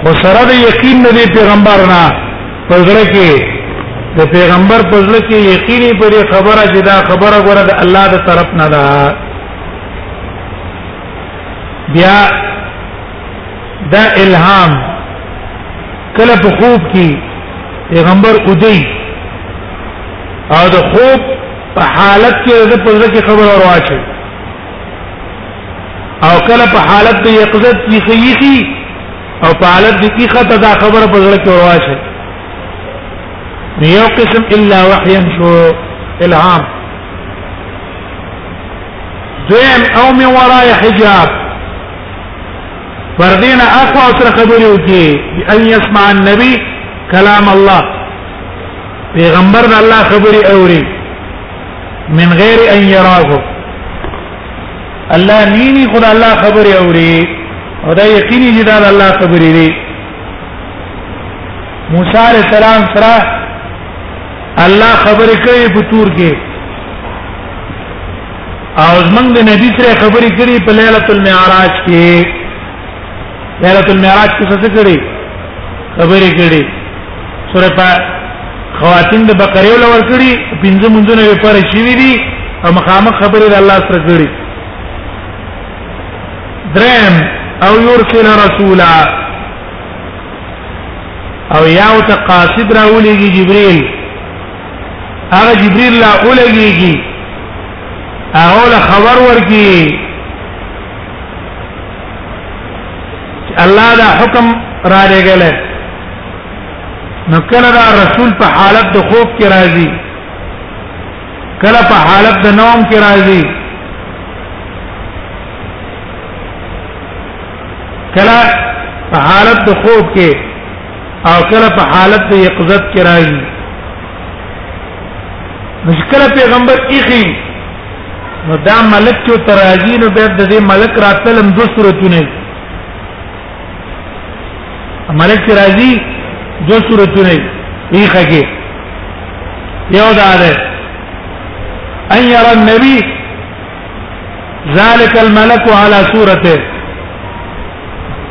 خو سره د یقین نه دی پیغمبر نه پزړه کې د پیغمبر پزړه کې یقیني پر خبره چې دا خبره غره د الله د طرف نه ده بیا دا الهام کله په خوب کې پیغمبر اودی او د خوب په حالت کې د پزړه کې خبر ورواچي او کله په حالت د یقظت کې خېږي او په حالت د کې خطه دا خبره په ځړه کې ورواشه یو قسم الا وحیا شو الهام دویم او من وراء حجاب فردين اخوا سره خبرې وکي ان يسمع النبي كلام الله پیغمبر الله خبري اوري من غیر ان یراه الله نینی خدا الله خبر اوري او دا یقیني چې دا الله خبر دی موسی علیہ السلام سره الله خبر کوي په تور کې او زمنګ د نبی سره خبرې کړي په ليله المعراج کې ليله المعراج کې څه کړي خبرې کړي سورې په خواتین د بقره ول ور کړي پنځه منځونه یې پر شي دي او مخامخ خبرې د الله سره کړي درم او يرسل رسولا او یاو ته قاصد راولېږي جبريل هغه جبريل لا اولېږي هغه له خبر ورکی الله دا حکم را لګل نو کله دا رسول په حالت د خوب کې راځي کله په حالت د نوم کې راځي کله په حالت د خوب کې او کله په حالت د یقظت کې راځي مشکله پیغمبر ایخي نو دا ملک چې تراجی نو به د دې ملک راتلم دو صورتونه ملک چې راځي دو صورتونه یې خګه یو دا ده ان ير النبي ذلك الملك على صورته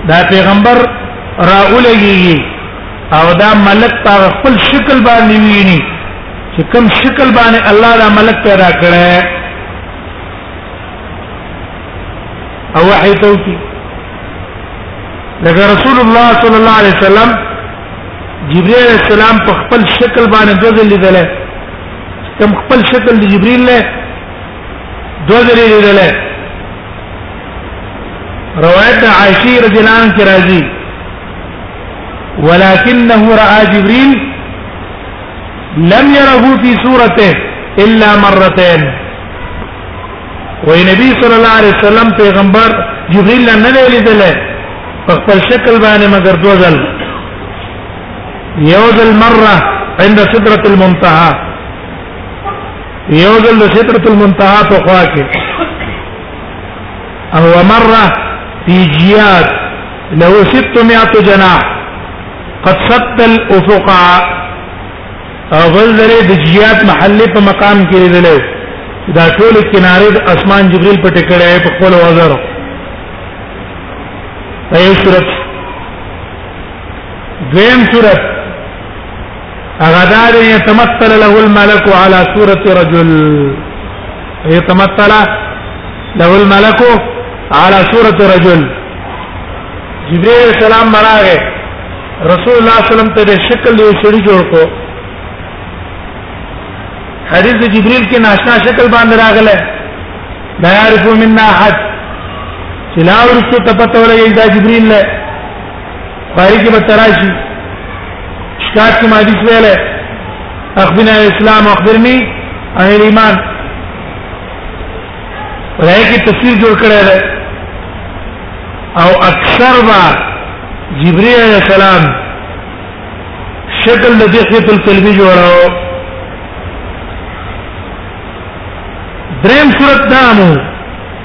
دا پیغمبر راولېږي او دا ملک په خپل شکل باندې ویني چې کوم شکل باندې الله دا ملک پیدا کړی او وحی ته وکي لکه رسول الله صلی الله علیه وسلم جبرئیل علیہ السلام په خپل شکل باندې دوزل لیدل کوم خپل شکل د جبرئیل له دوزل لیدل روایت د عائشه رضی الله عنها کی راځي ولكنه راى جبريل لم يره في صورته الا مرتين وې نبی صلی الله علیه وسلم پیغمبر جبريل نه لیدل په خپل شکل باندې مگر دوه ځل یو ځل مره عند سدره المنتهى یو ځل د سدرۃ المنتهى په خوا کې او مره فی جیات له 600 جناح قد سد الافق او بل درې د جیات محله په مقام کې لیدلې دا ټول کنارې د اسمان جبريل په ټکړې په خپل وزر په یو صورت دویم صورت هغه دا دی يتمثل له الملك على صورة رجل يتمثل له الملك على صورة رجل جبريل السلام مراغه رسول الله صلی الله علیه وسلم ته شکل یو سړي جوړ کو حدیث جبريل کې ناشنا شکل باندې راغله لا يعرف منا احد چې لا ورسو ته پته ولګي دا جبريل له پای کې بتراشي شکایت کې مادي ویل اخبرنا اسلام اخبرني عن الايمان راي کې تفسیر جوړ کړی دی او اکثر با جبريل عليه السلام شکل د دحیه القلبی جوړاو دریم صورت دامو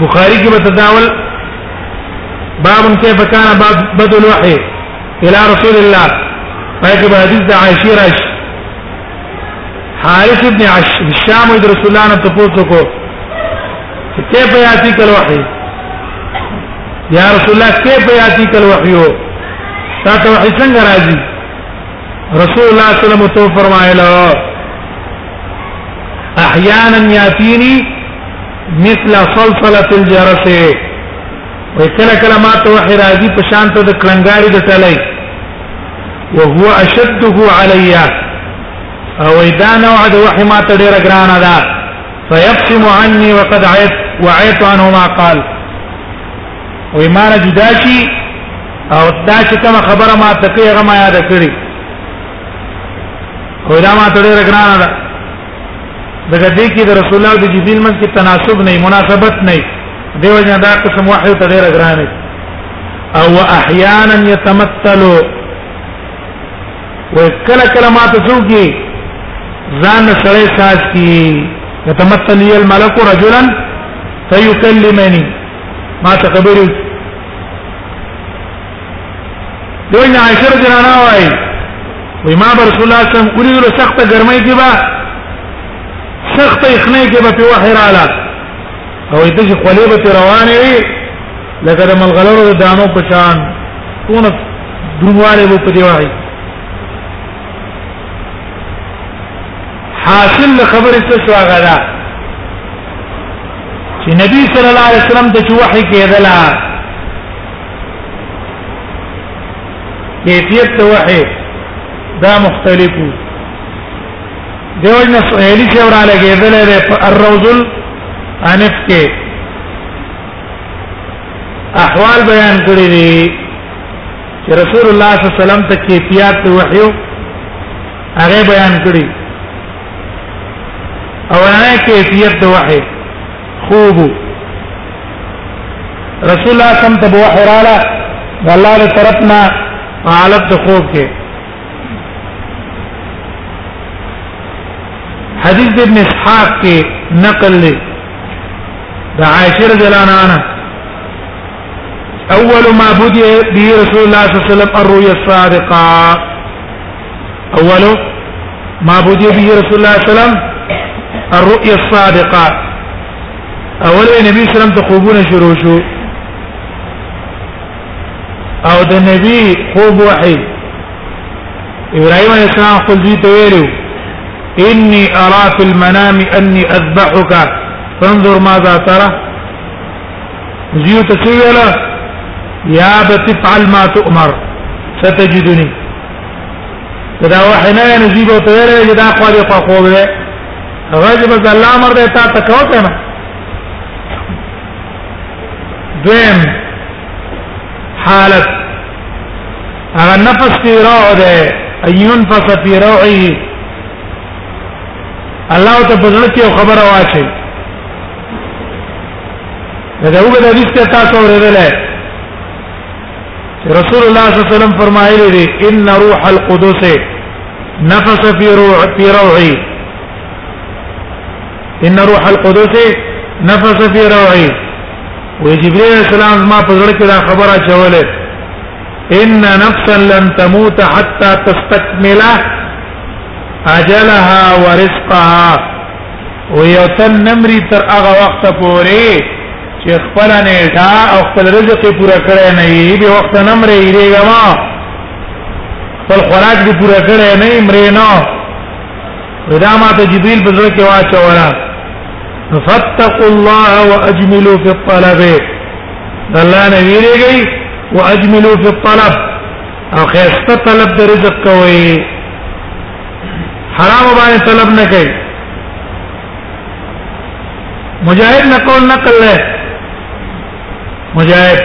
بخاری کې متداول باب كيف كان باب بدء الوحي الى رسول الله فيجب حديث عائشة رش حارث ابن عش الشام ويد رسول الله تفوتكو كيف ياتيك الوحي يا رسول الله كيف ياتيك الوحي تاتا وحي سنگ راجي رسول الله صلی الله علیه وسلم تو فرمایله احیانا یاتینی مثل صلصله الجرس وکلا کلا ما تو وحی راضی په شان ته د کلنګاری د ټلای وهو اشده علی او اذا نوع د وحی ما ته ډیر ګرانه ده فيقسم عني وقد عيت وعيت عنه ما قال وې ما نه جدا شي او دا چې کوم خبره ما ته کوي هغه ما یاد کړی خو دا ما ته ډېر ګرانه ده دغه دې کې د رسول الله د جبريل منځ کې تناسب نه مناسبت نه دیو جنا دا قسم وحي ته ډېر ګرانه او احيانا يتمثل وکلا کلا ما ته څوګي ځان سره ساز کی يتمثل الملك رجلا فيكلمني ما ته خبرې وکړي دوی نه عائشہ رضی الله عنها وايي وي ما رسول الله صلی الله علیه وسلم ولید له سخته ګرمۍ کې با سخته یخنۍ کې به په وحی رااله او دې چې خولې به روانې وي لکه د ملغلرو د دانو په شان څونه دروازه به په دی وایي حاصل له خبرې څه شو هغه دا چې نبی صلی الله علیه وسلم ته چې وحی کېدله کیفیت ته وحی دا مختلفو دیو جن سهیلی سے ورا لگے دلے رے الروز الانف کے احوال بیان کړی دی چې رسول الله صلی الله علیه وسلم ته کیفیت وحیو هغه بیان کړی او هغه کیفیت د وحی خوب رسول الله سم ته وحی رااله الله له طرفنا حالت د خوب کې حدیث د ابن اسحاق کې نقل لې د عائشه رضی الله عنها اول ما بدأ به رسول الله صلی الله علیه وسلم الرؤيا الصادقه اول ما بدي به رسول الله صلى الله عليه وسلم الرؤيا الصادقه اول النبي صلى الله عليه وسلم تخوبون شروع شو او د نبی خوب وحي ابراهيم عليه السلام قل دي ته اني ارى في المنام اني اذبحك فانظر ماذا ترى زيوت سيلا يا بتفعل ما تؤمر ستجدني دا وحی نه نزیب او ته ویلې دا خو دې خو خو وې غږ بس الله امر دې تا ته کو کنه دویم حالت هغه نفس په روع ده ایون فس په روعه الله ته بزړه کې خبره واچي دا وګړه دې ته تاسو ورېدلې رسول الله صلی الله علیه وسلم فرمایلی دی ان روح القدس نفس فی روح فی روعی ان روح القدس نفس فی روعی و جبرئیل السلام ما په زړه کې دا خبره چوله ان نفسا لن تموت حتى تستكمل اجلها ورزقها ويتنمري تر هغه وخت پورې چې خپل نیټه او خپل رزق پوره کړی نه یې به وخت نه مرې ریګه ما خپل خوراک دې پوره کړی نه یې مرې نه دا ما ته جبريل په ځل کې واچولا فتقوا الله واجملوا في الطلب الله نه ویریږي واجملوا في الطلب او خیرسته طلب د رزق کوي حرام باندې طلب نه کوي مجاهد نقول نقل له مجاهد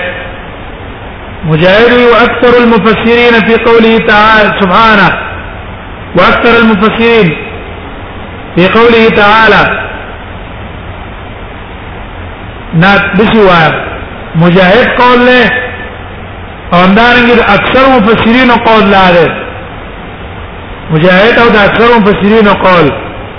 مجاهد واكثر المفسرين في قوله تعالى سبحانه واكثر المفسرين في قوله تعالى نات نعم، بسوا مجاهد قول له اور اكثر مفسرين قول لاله مجاهد او اكثر اکثر قول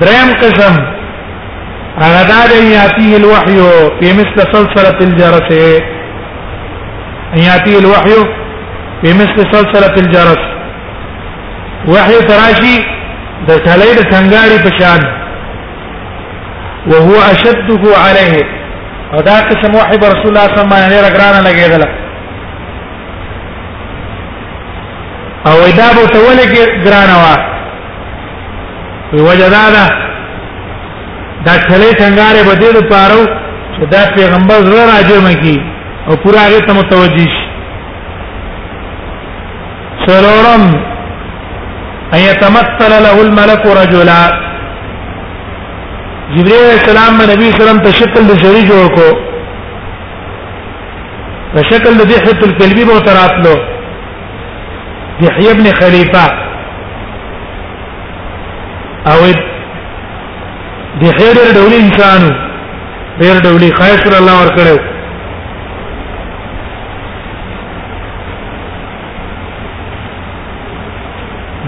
دریم قسم هغه دا دی یاتیه الوحی په مثل سلسله الجرس یاتیه الوحی په مثل سلسله الجرس وحی تراشی د ټلې د څنګهاري په شان وهو اشده عليه او دا قسم وحی رسول الله صلی الله علیه وسلم نه لګیدل او دا به ته ولې ګرانه وا وی وجه دا ده دا کله څنګه به دې لپاره چې دا پیغمبر زړه راځي مکی او پورا هغه ته متوجي شي سرورم ان يتمثل له الملك رجلا جبريل السلام نبی سلام ته شکل د شری جوړ کو په شکل د دحیه الکلبی به تراتلو دحیه ابن خلیفه او د خیر ډول انسان ډیر ډول خاص پر الله ور کړو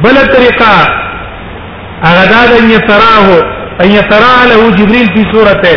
بل طریقه هغه دا ان يتراه ان يتراه له جبريل في صورته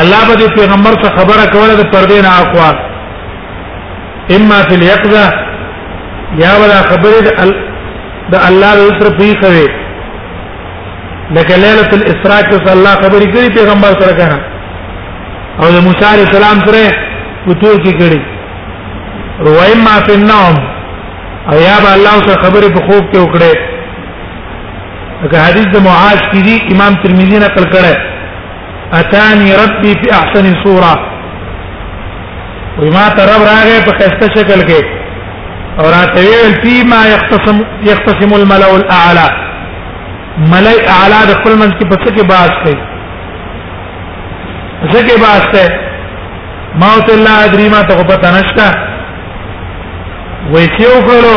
الله به دې پیغمبر ته خبره کوله د پردې نه اخوا اما فی الیقظه یا ولا خبره د الله له تر پیښه وي لکه ليله الاسراء کې صلی الله خبرې کړې پیغمبر سره کنه او د موسی علی السلام سره وتور کې کړې روایم ما فی النوم او یا به الله سره خبرې په خوب کې وکړي لکه حدیث د معاذ کې دی امام ترمذی نقل کړی اتانی ربی فی احسن صوره وی ما ته رب راغی په خسته شکل کې او راته ویل فی ما یختصم یختصم الملأ الاعلى ملأ اعلى د خپل منځ کې پڅ کې باس کوي زکه باس ته ما ته الله ادري ما ته پته نشته وې چې وکړو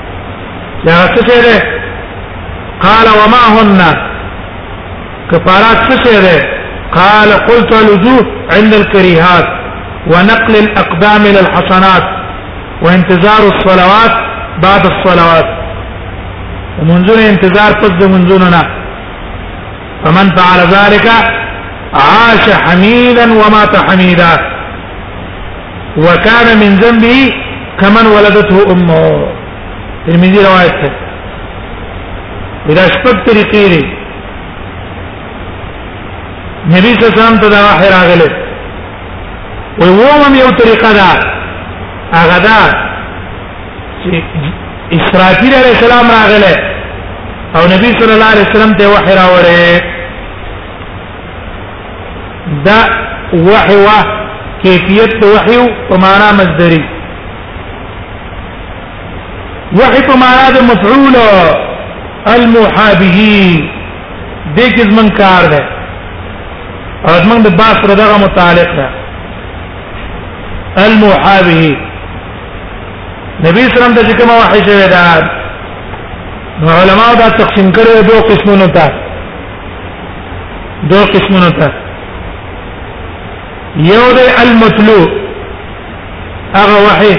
یا څه قال وما هن کفارات څه قال قلت الوجوه عند الكريهات ونقل الاقدام الى الحسنات وانتظار الصلوات بعد الصلوات ومنذون انتظار قد منذوننا فمن فعل ذلك عاش حميدا ومات حميدا وکانه من ذنبه کمن ولدته امه ترمذی روایت ده دا شپږ طریقې دي نبی صلی الله علیه وسلم ته دا وحی راغله وی ووم یو طریقه ده هغه ده چې اسرافیل علیه السلام راغله او نبی صلی الله علیه وسلم ته وحی راوړی دا وحي وا کیفیت د وحي په معنا مصدری وحي په معنا د مفعول الموحى به دې کې زمون کار ده او زمون د باس سره دغه متعلق ده الموحى به نبی سلام ته کومه وحي شوی ده علماء دا تقسیم کړو دوه قسمونو ته دو قسمونه ته یو د المتلو هغه وحي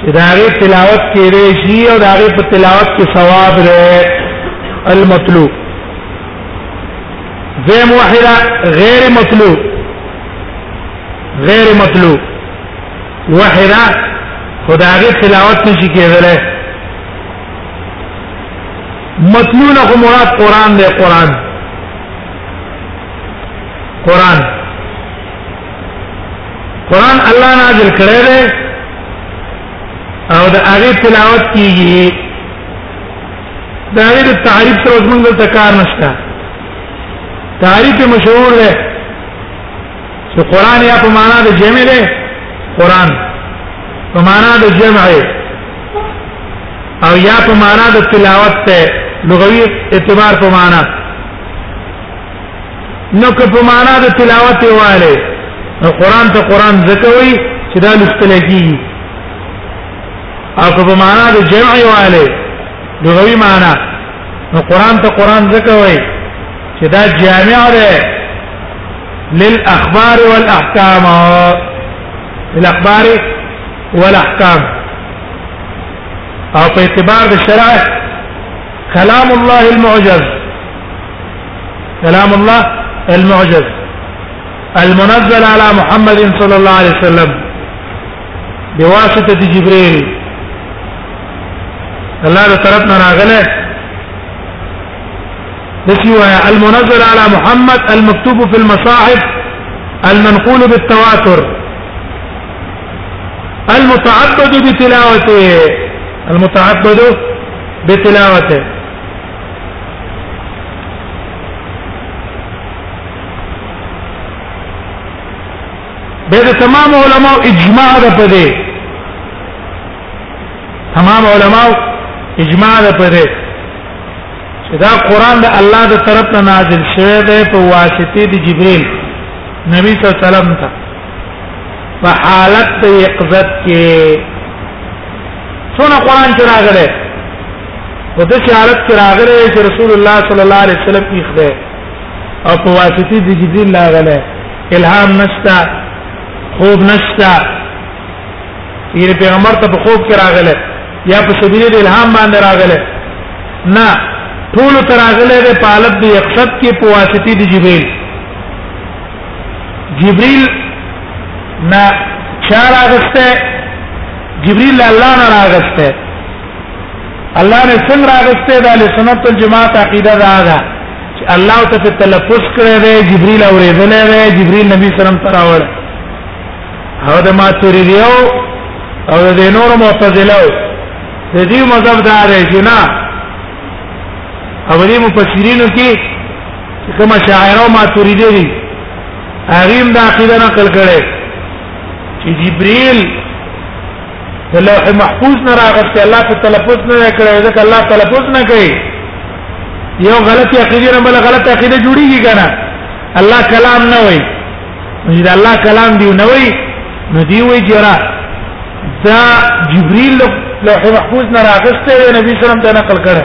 چې دا غي تلاوت کړي شي او دا غي په تلاوت کې ثواب لري المتلو زم وحلا غیر متلو غیر متلو وحلا خدای غي تلاوت نشي کېدلی متلونه خو مراد قران دی قران قران قران الله نازل کړی دی او د هغه تلاوت کیږي دا غیر تعریف سره موږ ته کار نشته تعریف مشهور دی چې قران یا په معنا د جمع دی قران په معنا د جمع دی او یا په معنا د تلاوت ته لغوي اعتبار په معنا نو که په معنا د تلاوت واله نو قران ته قران زکوي چې دا لوستل کیږي او که په معنا د جمع واله لغوي معنا نو قران ته قران زکوي چې دا جامع ده للاخبار والاحکام الاخبار والاحکام او په اعتبار د شرع كلام الله المعجز كلام الله المعجز المنزل على محمد صلى الله عليه وسلم بواسطة جبريل الله له طرفنا راغله بسيوا المنزل على محمد المكتوب في المصاحف المنقول بالتواتر المتعبد بتلاوته المتعبد بتلاوته به تمام علماء اجماع ده په دې تمام علماء اجماع ده په دې چې دا قران د الله د طرف نه نازل شوی دی په واسطه د جبريل نبی صلی الله علیه وسلم ته په حالت د یقظت کې څونه قران چې راغله په دې حالت کې راغله چې رسول الله صلی الله علیه وسلم یې خده او په واسطه د جبريل راغله الهام نشتا خوب نشتا یې پیغمبر ته په خوب کې راغله یا په سبیل الهام باندې راغله نه ټول تراغله د پالت دی یقصد کې په واسطه د جبريل جبريل نا چا راغسته جبريل الله نه راغسته الله نه څنګه راغسته د اهل سنت والجماعت عقیده دا ده چې الله ته په تلفظ کړی دی جبريل اورېدل دی جبريل نبی صلی الله علیه وسلم تر اور او د ماتوریدیو او د نور معتزله د دې مذهب دا دی چې نه اولي مفسرینو کې چې کوم شاعر او ماتوریدی دي هغه هم دا عقیده نقل کړي چې جبريل د لوح محفوظ نه راغسته الله په تلفظ نه کړي ځکه الله تلفظ نه کوي یو غلطي عقیده نه بل غلطه عقیده جوړیږي کنه الله کلام نه وایي نو دا الله کلام دی نه وایي نو دی وایي چې را دا جبريل لوح محفوظ نه راغسته نبی صلی الله علیه وسلم ته نقل کړي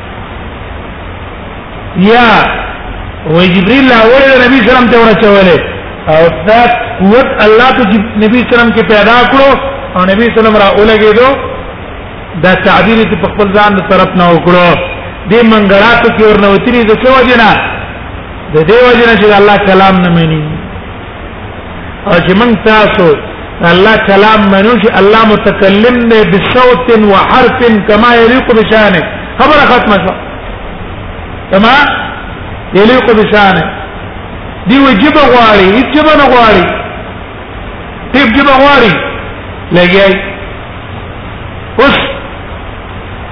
یا وای جبريل لا اول نبی سلام ته ورچولې او دا قوت الله ته نبی سلام کې پیدا کړو او نبی سلام را اولګې دو دا تعبیر ته په خپل ځان له طرف نه وکړو دې منګړاتو کې ورنوتري د څه وجنه د دې وجنه چې الله کلام نه مانی او چې موږ تاسو الله كلام منوش الله متكلم بصوت وحرف كما يليق بشانه خبر ختم شو كما يليق بشانه دي وجب غواري يجب غواري طيب جب غواري لجاي اس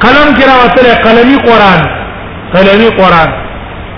قلم كرا وتره قلمي قران قلمي قران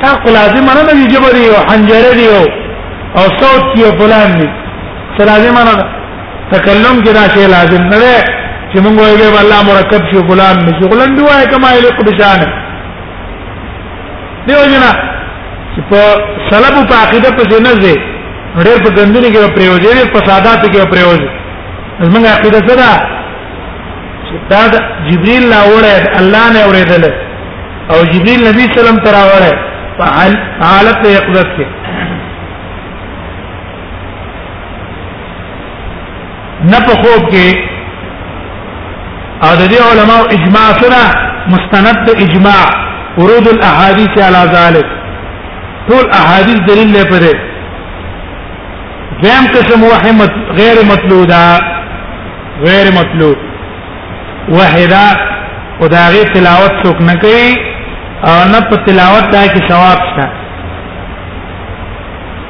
تا خو لازم نه دی جبر یو حنجره دی او صوت کی فلان دی څه لازم نه ده تکلم کې دا شی لازم نه دی چې موږ وایو به الله مرکب شي فلان نشي فلان دی وایي کما یلق بشان دیو جنا چې په سلب په عقیده پسې نه ځي ډېر په ګندنی کې پریوځي ډېر په سادات کې پریوځي زمونږ عقیده څه ده چې دا جبريل لا وړه الله نه اورېدل او جبريل نبی سلام ترا وره حالت یقظت کې نه په خوب کې او د دې علماء اجماع سره مستند د اجماع ورود الاحاديث على ذلك ټول احاديث دلیل نه پره دیم قسم وحمت غیر مطلوب دا غیر مطلوب وحدا خدای تلاوت څوک نه کوي او نه په تلاوت دا کې ثواب شته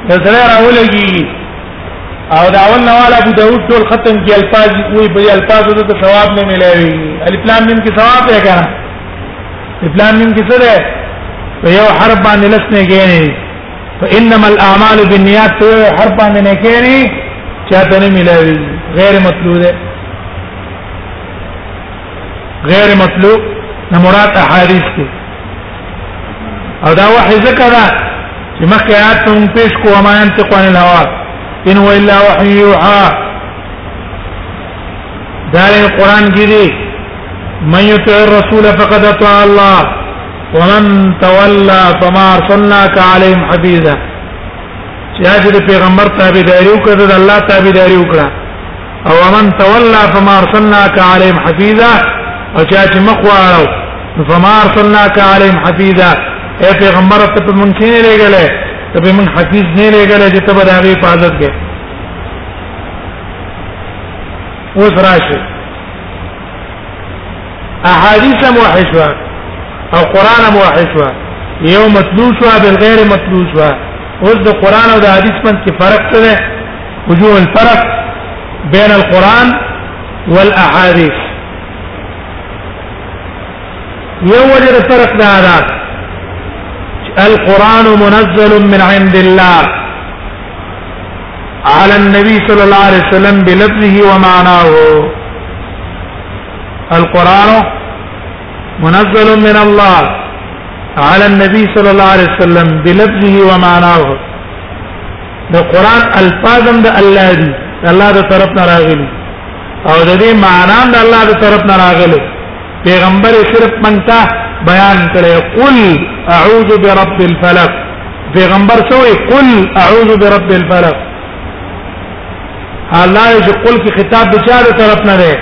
یو سره راولږي او دا اول نواله ابو داود ټول ختم کی الفاظ وی په الفاظ ته ثواب نه ملایوي الف لام میم کې ثواب دی کنه الف لام میم کې څه ده په یو حرف باندې لسنه کېږي فانما الاعمال بالنیات په یو حرف باندې نه کېږي چاته نه ملایوي غیر مطلوب ده غیر مطلوب نه مراد احادیث دي او دا وحی ذکر ده چې مخکې آیات ته موږ پیش کوو ما ينطق عن الهوى ان هو الا وحي يوحى دا له قران کې دي من يطع الرسول فقد اطاع الله ومن تولى فما ارسلناك عليهم حفيظا چې هغه پیغمبر تابعداري وکړه د الله تابعداري وکړه او من تولى فما ارسلناك عليهم حفيظا او چا چې مخ واړو فما ارسلناك عليهم حفيظا اے پیغمبر ته په مونږ کې نه لګلې ته په مونږ حفيظ نه لګلې چې ته به دغه حفاظت کې اوس راشي احاديث موحشوا او قران موحشوا یو مطلوب شو بل غیر مطلوب شو اوس د قران او د حدیث من کې فرق څه دی وجوه الفرق بين القران والاحاديث یو وجه فرق ده القرآن منزل من عند الله على النبي صلى الله عليه وسلم بلفظه ومعناه القرآن منزل من الله على النبي صلى الله عليه وسلم بلفظه ومعناه د قران الفاظ هم د الله دي الله د طرف نه راغلي او د دې معنا د الله د طرف نه راغلي پیغمبر صرف منتا بیان کړي قل اعوذ برب الفلق پیغمبر سوې قل اعوذ برب الفلق الله چې قل کې خطاب د چا د طرف نه دی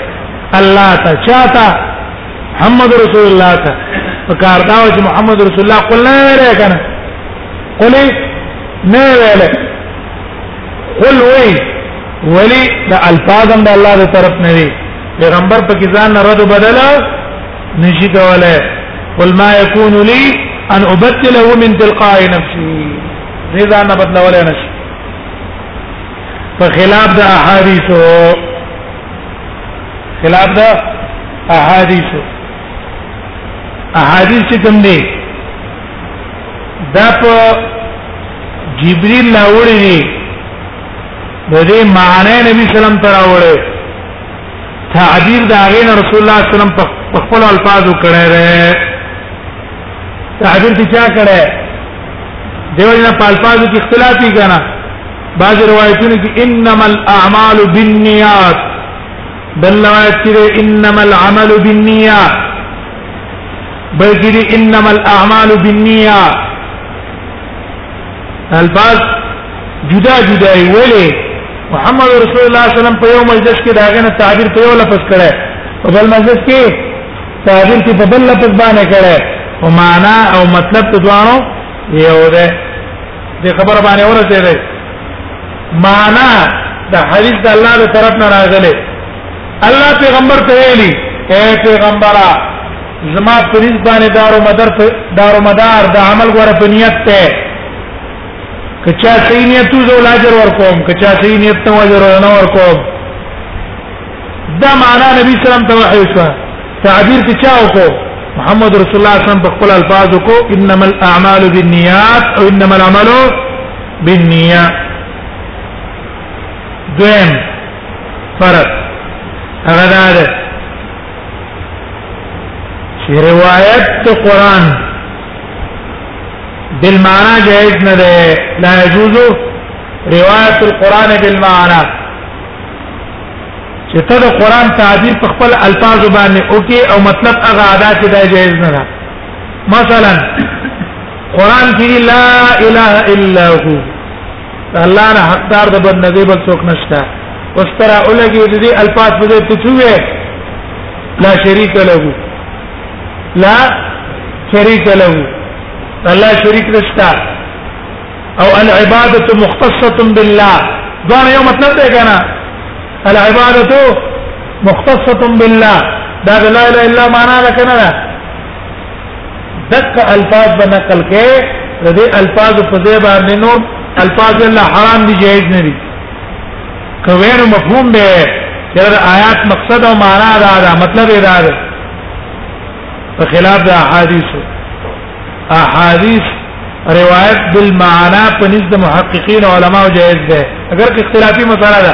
الله ته چاته محمد رسول الله ته فکر دا چې محمد رسول الله قل نه لري کنه قل نه ویل قل وی ولی د الفاظ هم د الله تر طرف نه وی پیغمبر په کې ځان رد بدل نشي کوله قل ما يكون لي ان ابدله من تلقاء نفسي اذا انا بدل ولا نشي فخلاف د احاديثو خلاف د احاديثو احاديث کوم دي دا په جبريل لاوړي دي د دې معنی نبی سلام تر راوړي تعبیر دا غین رسول الله سلام په خپل الفاظو کړه ده تعبیر ته چا کړه دیو جن په الفاظو کې اختلاف دي کنه بعض روایتونو کې انما الاعمال بالنیات بل روایت کې انما العمل بالنیات بلکې دی انما الاعمال بالنیه الفاظ جدا جدا ویلې محمد رسول الله صلی الله علیه وسلم په یو مجلس کې داغه نه تعبیر په یو لفظ کړه په بل مجلس کې تعبیر کې په بل لفظ باندې کړه او معنا او مطلب ته دوانو یو ده د خبر باندې ورته ده معنا د حدیث د الله تر طرف نه راغله الله پیغمبر ته ویلي اے پیغمبره زما پریز باندې دارو مدار دارو مدار د عمل غره په نیت ته کچا صحیح نیت تو زول اجر ورکوم کچا صحیح نیت تو اجر نه ورکوم دا معنا نبی سلام ته وحی شو تعبیر کې چا وکړو محمد رسول الله صلی الله علیه وسلم په خپل الفاظ کو انما الاعمال بالنیات او انما العمل بالنیه دویم فرق هغه دا ده چې روایت ته قران بالمعنى جائز نه ده لا يجوز روایت القران بالمعنى چې ته د قران تعبیر په خپل الفاظ باندې اوکي او مطلب هغه ادا چې دا جائز نه ده مثلا قران کې لا اله الا هو الله نه حقدار د بندګۍ بل څوک نشته واسترا اولګي د دې الفاظ په دې تچوي لا شریک له لا شریک له الله شریک نشته او العباده مختصه بالله دا یو مطلب دی کنه العباده مختصه بالله دا لا اله الا معنا ده کنه دک الفاظ به نقل کې د دې الفاظ په ځای باندې نور الفاظ الله حرام دي جائز نه دي کویر مفهوم به چې آیات مقصد او معنا دا دا مطلب یې دا ده په خلاف د احادیث احادیث روایت بالمعنا په نزد محققین علما او جائز ده اگر اختلافي مسله ده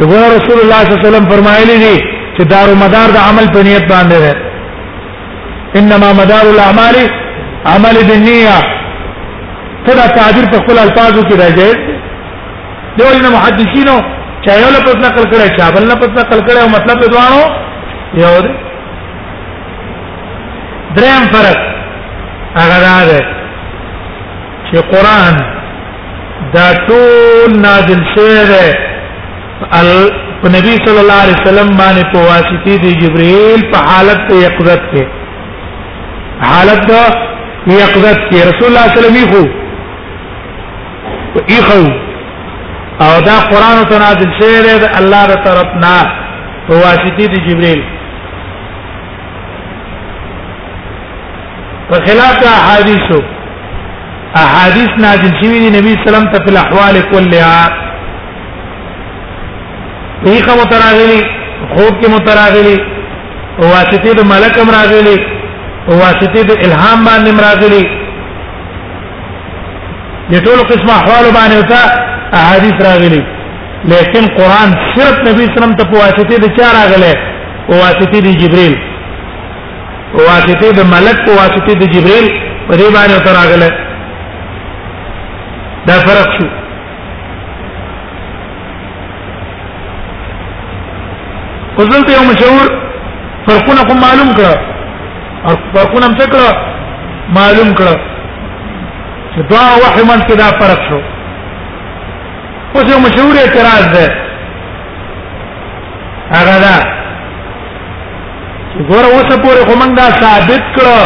دغه رسول الله صلی الله علیه وسلم فرمایلی دی چې دار و مدار د عمل په نیت باندې ده انما مدار الاعمال عمل بالنیه تدا تعبیر په خپل الفاظو کې راځي دی ولنه محدثینو چا یو لفظ نقل کړي چا بل لفظ نقل کړي او مطلب دوانو یو دی دریم فرق هغه ده چې قران دا ټول نازل شوی دی په نبی صلی الله علیه وسلم باندې په واسطه دی جبرئیل په حالت ته یقظت کې حالت دا یقظت کې رسول الله صلی الله علیه وسلم خو ایخو او دا قران ته نازل شوی دی الله تعالی طرفنا په واسطه دی جبرئیل په خلاف د احادیثو احادیث نازل شوی دی نبی سلام ته په احوال کلها پیخه متراغلی خوب کې متراغلی واسطه د ملک امر راغلی واسطه د الهام باندې امر راغلی د ټول قسم احوال باندې وتا احادیث راغلي لیکن قران صرف نبی صلی الله علیه وسلم ته په واسطه د چا راغله په واسطه د جبريل په واسطه د ملک په واسطه د جبريل په دې باندې تر راغله دا فرق شو خپل ته یو مشهور فرقونه کوم معلوم کړه او فرقونه هم څه کړه معلوم کړه چې دا وحمن کې دا فرق شو اوس یو مشهور اعتراض ده هغه دا ګور اوسه پورې خو موږ دا ثابت کړو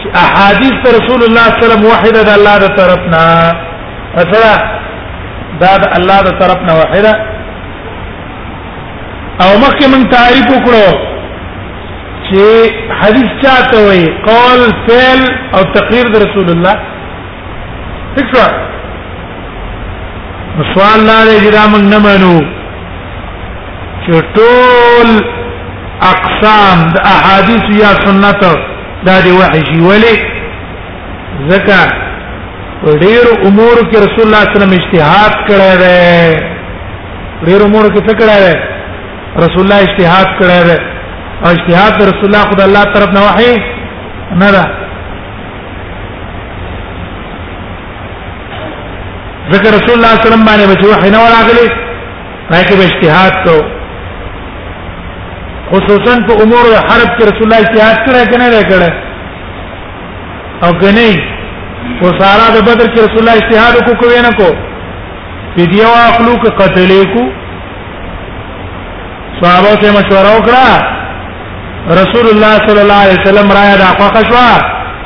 چې احادیث ته رسول الله صلی الله علیه وسلم واحده د الله تر طرفنا اصلا دا د الله تر طرفنا واحده او مخکې موږ تعریف وکړو چې حدیث چاته وي قول فعل او تقریر د رسول الله څه نو سوال لا دې چې دا موږ نه منو چې ټول اقسام د احادیث یا سنت دا دی وحی شي ولی ځکه په ډېر امور کې رسول الله صلی الله علیه وسلم اجتهاد کړی دی ډېر امور کې څه کړی دی رسول الله اجتهاد کړی دی او اجتهاد رسول الله خدای الله طرف نه وحی نه ده ذکر رسول الله صلی الله علیه وسلم باندې بچو حنا وراغلی راکه به اجتهاد کو خصوصا په امور حرب کې رسول الله اجتهاد کړی کنه نه کړی او کني او سارا د بدر کې رسول الله اجتهاد کو کوی نه کو فدیه واخلو که قتلې کو صحابه ته مشوره وکړه رسول الله صلی الله علیه وسلم را یاد اخوخ شو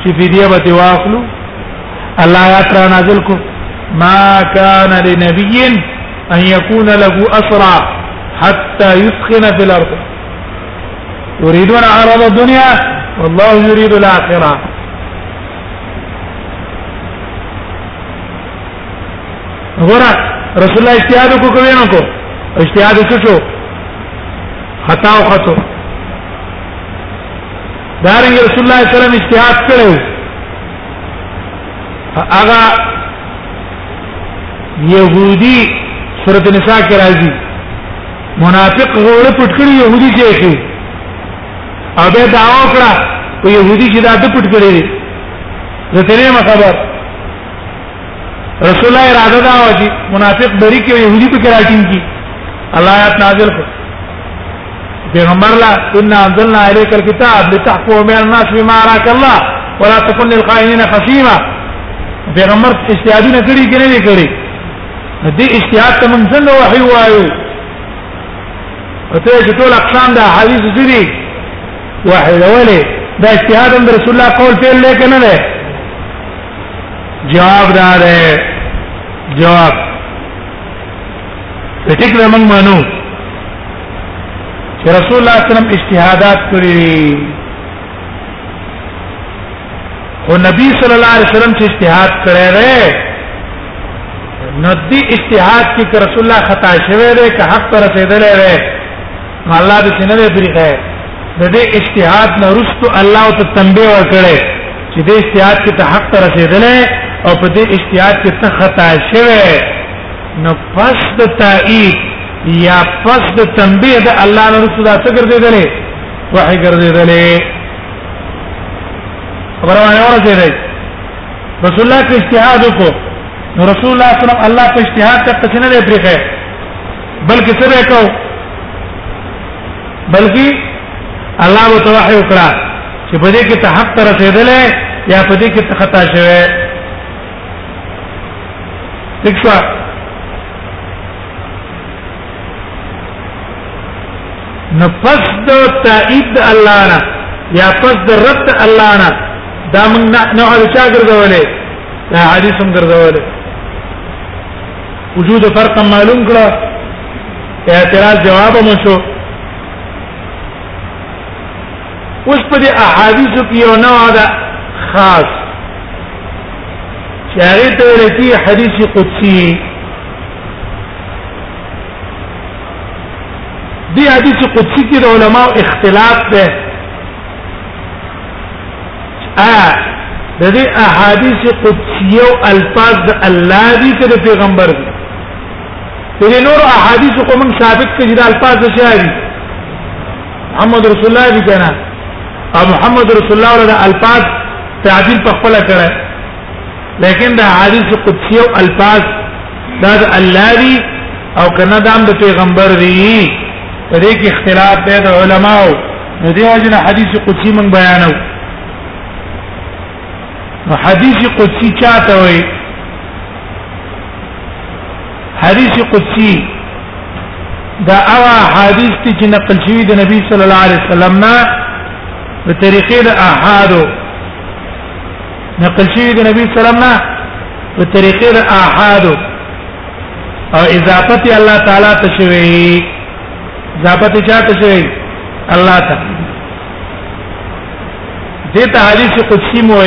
چې فدیه به واخلو الله آیات را نازل کو ما کان لنبی ان یکون له اسرا حتى يثخن في الارض يريدون عرض الدنيا والله يريد الاخره غره رسول الله اجتهاد کو کوي نو کو اجتهاد څه شو خطا او خطو دارنګ رسول الله صلی الله علیه وسلم اجتهاد کړو هغه يهودي سورۃ النساء کې راځي منافق غوړ پټ کړی يهودي کې کې او به دا وکړه په يهودي چې دا د پټ کړی دی زه ترې ما خبر رسول الله اراده دا و چې منافق بری کې يهودي په کراټین کې الله آیات نازل کړ پیغمبر لا ان انزلنا اليك الكتاب لتحكم بين الناس بما اراك الله ولا تكن للخائنين خصيما پیغمبر اجتهادونه کړی کې نه کړی دې اجتهاد ته موږ څنګه وحي وایو ته چې ټول اقسام د حدیث دي وحي ولې دا اجتهاد رسول الله قول فعل لیکنه ده جواب دا ده جواب په ټیک له موږ مانو چې رسول الله صلی الله علیه وسلم اجتهادات کړی او نبی صلی الله علیه وسلم چې اجتهاد کړی دی نو دې اجتهاد کې رسول الله خطا شوی دی که حق پر رسیدلې دی الله دې څنګه دې طریقه د دې اجتهاد نه رستو الله او ته تنبيه ورکړي چې دې اجتهاد کې ته حق ته رسیدلې او په دې اجتهاد کې ته خطا شوه نو پس د تایید یا پس د تنبيه د الله نه رستو دا څه ګرځیدلې وحي ګرځیدلې خبره وایي ورته رسول الله کې اجتهاد وکړو رسول الله صلی الله علیه وسلم الله په اجتهاد ته څه نه دی پریخه بلکې څه به کو بلکې الله وتوحي وکړه چې په دې کې ته حق تر رسیدلې یا په دې کې ته خطا شوه دښوا نو پس د تایید الله نه یا پس د رد الله نه دا موږ نه نه هغه چا ګرځولې دا حدیث هم ګرځولې وجود فرق معلوم کړه اعتراض جواب مو شو اوس په دې احادیث کې یو نوع ده خاص چې هغه ته لکی حدیث قدسی دې حدیث قدسی کې د علماو اختلاف ده ا د دې احادیث قدسیه او الفاظ د الله دي چې د پیغمبر دي د دې نور احادیث کو موږ ثابت کړي د الفاظ د شاعري محمد رسول الله دي کنه او محمد رسول الله له الفاظ تعبیر په خپل کړه لیکن د احادیث قدسیه او الفاظ دا د الله دي او کنه د پیغمبر دي په دې کې اختلاف دی د علماو نو دیو جن حدیث قدسی من بیانو نو حدیث قدسی چاته وای حدیث قدسی دا او حدیث چې نقل شوی د نبی صلی الله علیه وسلم نه په طریقې د احادو نقل شوی د نبی صلی الله علیه وسلم نه په طریقې د احادو او اضافت الله تعالی ته شوی اضافه ته چاته شوی الله ته دته حدیث قدسی مو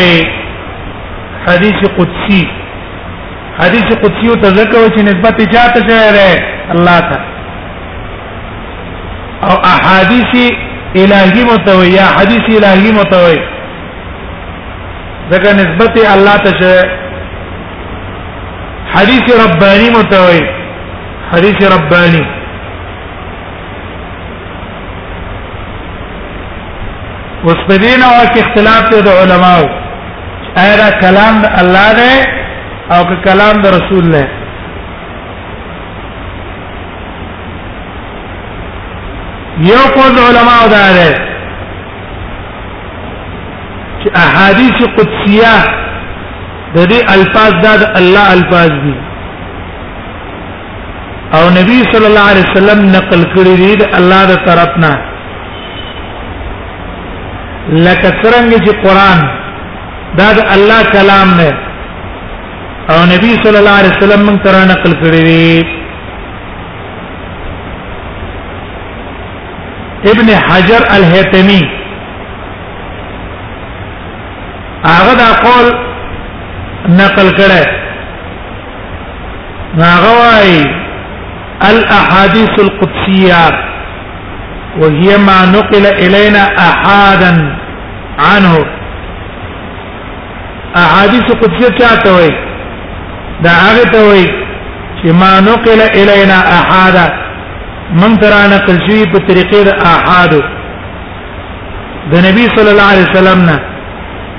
حدیث قدسی حدیث قدسی ته ځکه چې نسبت چاته شوی دی الله ته او احادیث الهی متوي یا حدیث الهی متوي ځکه نسبت الله ته شوی حدیث ربانی متوي حدیث ربانی اوس په دې نو کې اختلاف دی د علماو ایا دا کلام د الله دی او که کلام د رسول دی یو قول علماء دا دی چې احادیث قدسیه د دې الفاظ د الله الفاظ دي او نبی صلی الله علیه وسلم نقل کړی دی د الله د طرفنا لکه څنګه چې قران دا د الله کلام نه او نبی صلی الله علیه وسلم من ترا نقل کړی دی ابن حجر الهیتمی هغه دا قول نقل کړی ناغوای الاحاديث القدسيه وهي ما نقل الينا احادا عنه احاديث قدسيه چاته وي دا هغه ته وي چې ما نقل الينا احادا من ترا نقل شوی په طریقې د احادو د نبی صلی الله علیه وسلم نه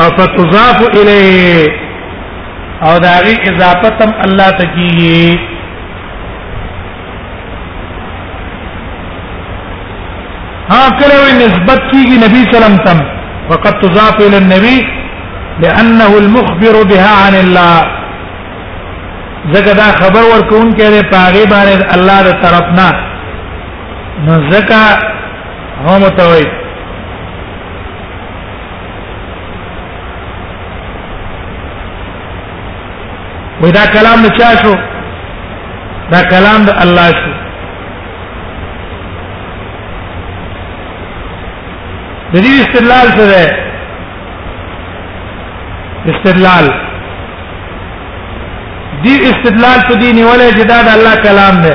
او فتضاف الیه او دا غي اضافه تم الله تکي ها کله نسبت کیږي نبی سلام تم وقد تضاف الى النبي لانه المخبر بها عن الله زګه دا خبر ورکون کړي پاغه باندې الله د طرفنا نو زکه هم توي وې دا کلام نه چا شو دا کلام د الله شو د دې استدلال څه ده استدلال دی استدلال په دې نیولې چې دا د الله کلام دی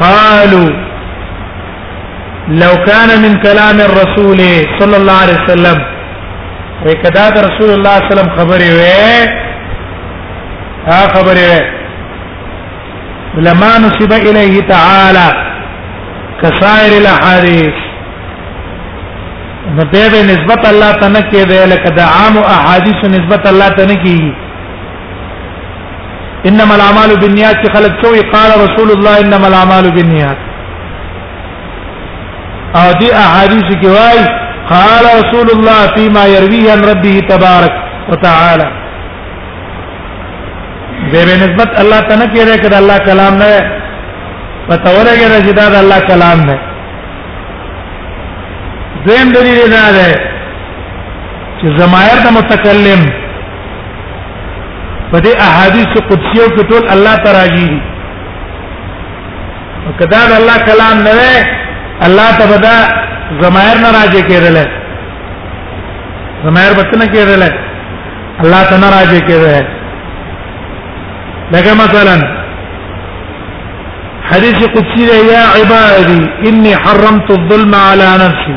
قالو لو كان من كلام الرسول صلى الله عليه وسلم کدا د رسول الله صلی الله علیه وسلم خبرې وې ها خبرې وې لما نسب الیه تعالی کسائر الاحاديث نو به نسبت الله ته نه کېده لکه د عام احادیث نسبت الله ته نه کیږي انما الاعمال بالنیات چې خلک څوې قال رسول الله انما الاعمال بالنیات او دې احادیث کې وای قال رسول الله فيما يرويه عن ربه تبارك وتعالى دې به نسبت الله ته نه کېږي کړه الله کلام نه پته ورګه نه چې دا الله کلام نه دویم دلیل دا ده چې زمایر د متکلم په دې احادیث قدسیو کې ټول الله تراجی دي کدا د الله کلام نه وي الله ته بدا زمایر نه راځي کېدل زمایر بچنه کېدل الله ته نه راځي کېدل لکه مثلا حديث قدسي يا عبادي إني حرمت الظلم على نفسي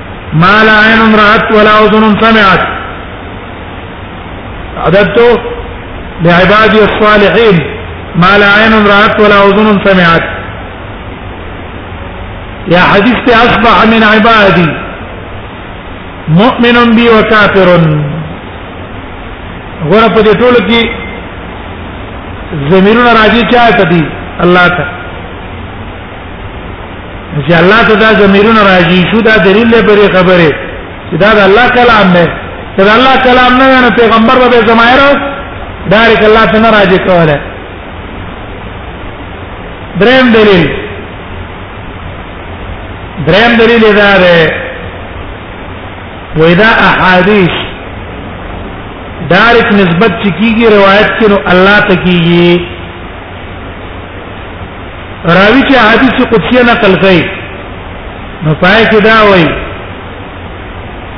ما لا عين رأت ولا أذن سمعت عددت لعبادي الصالحين ما لا عين رأت ولا أذن سمعت يا حديث أصبح من عبادي مؤمن بي وكافر غرفة ټولو زميلنا راجي راځي چا دي الله چې الله ته دا زمیرونه راځي شو دا دلیل دی پرې خبره چې دا د الله کلام دی چې دا الله کلام نه نه پیغمبر به زمایر دا رک الله ته نه راځي کوله دریم دلیل دریم دلیل دا دی وېدا احادیث دارک نسبت چکیږي روایت کې نو الله تکیږي راوی چې حدیث قدسی نقل کړي نو پای کې دا وایي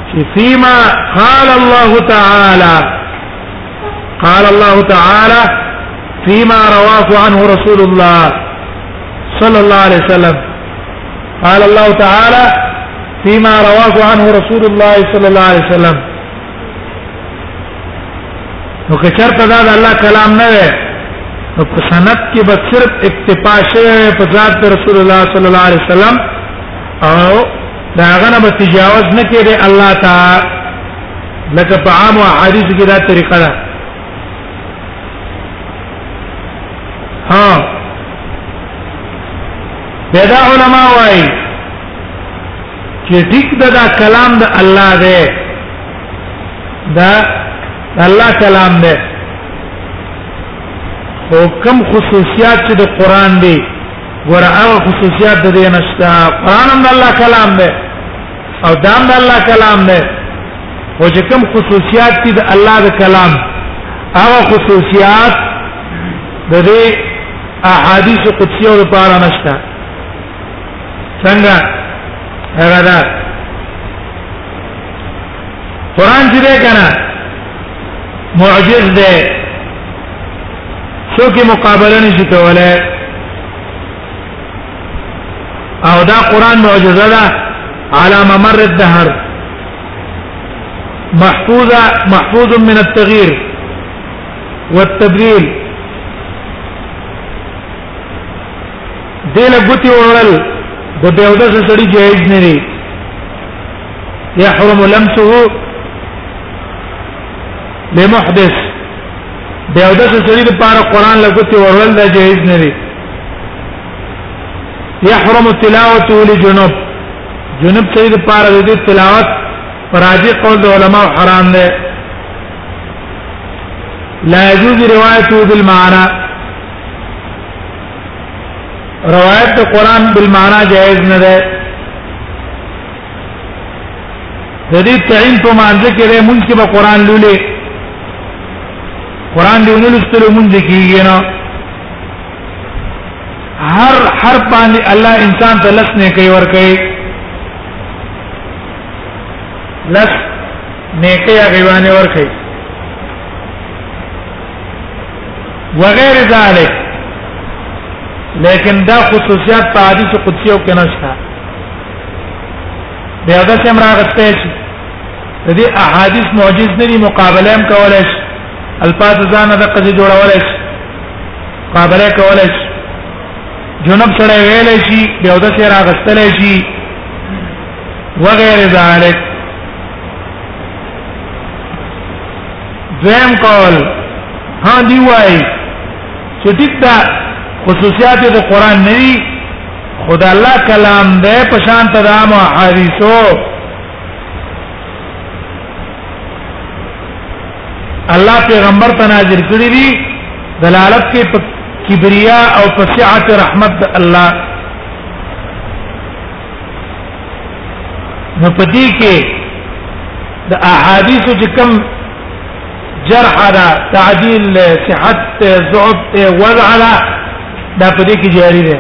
چې فيما قال الله تعالى قال الله تعالى فيما رواه عنه رسول الله صلى الله عليه وسلم قال الله تعالى فيما رواه عنه رسول الله صلى الله عليه وسلم نو که چرته دا د الله کلام نه وي نو په سند کې به صرف اکتفا شوی په ذات رسول الله صلی الله علیه وسلم او دا غنه به تجاوز نه کړي الله تعالی لکه په عام حدیث کې دا طریقه ده ها دا علماء وايي چې ټیک ده دا کلام د الله دی دا الله کلام دی خو کوم خصوصیات چې د قران دی ګوره هغه خصوصیات د دې نشته قران هم د الله کلام دی او دا هم د الله کلام دی خو چې کوم خصوصیات دي د الله د کلام هغه خصوصیات د دې احادیث قدسیو لپاره نشته څنګه هغه دا قران چې ده کنه معجز ده څوک مقابله نشي کولای او دا قران معجزه ده على ممر الدهر محفوظه محفوظ من التغيير والتبديل دل غوتی وړل د بیوده سړي جایز نه دی يحرم لمسه لمحدث بیوده سړي د پاره قران لغوتی وړل دا جایز نه دی يحرم تلاوته لجنوب جنوب سړي د پاره د تلاوت راجع قول د علما حرام دی لا يجوز روايته بالمعنى روایت د قران بالمعنا جائز نه ده د دې تعین په معنی کې له مونږ کې به قران لولې قران دی ونو لستلو مونږ کېږي نه هر هر باندې الله انسان ته لس نه کوي ور کوي لس نه کوي هغه باندې ور کوي وغیر ذلک لیکن دا خصوصیات په حدیث قدسی او کې نشته بیا دا سم راغسته شي د دې احادیث معجز نه دي مقابله هم کولای شي الفاظ ځان د قضې جوړولای شي مقابله کولای شي جنب سره ویلای شي بیا دا سم راغستل شي وغیر ذلک دویم قول ها دی وای چې ټیک دا خصوصیات د قران نه دي خدا الله کلام دی په شان ته د عام حدیثو الله پیغمبر ته نازل کړی دی دلالت کې په کبریا او په سعت رحمت الله نو پدې کې د احادیث چې کوم جرح دا تعدیل صحت ضعف وضع دا دا پدې کې جاری ده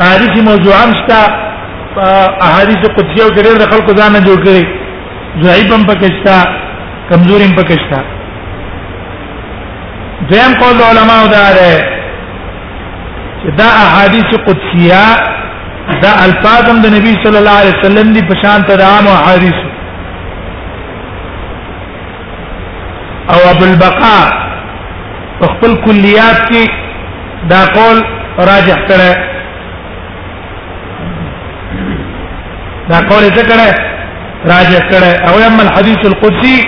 احادیث موضوعان شته احادیث قدسیه او ډېر د خلکو ځان جوړ کړي ضعیف هم پکې شته کمزور هم پکې شته دویم قول علماء دا ده چې دا احادیث قدسیه دا الفاظ هم د نبی صلی الله علیه وسلم دی په شان ته د عام احادیث او ابو البقاء په خپل کلیات کې دا قول راجح کړه دا قول یې کړه راجح کړه او اما الحديث القدسي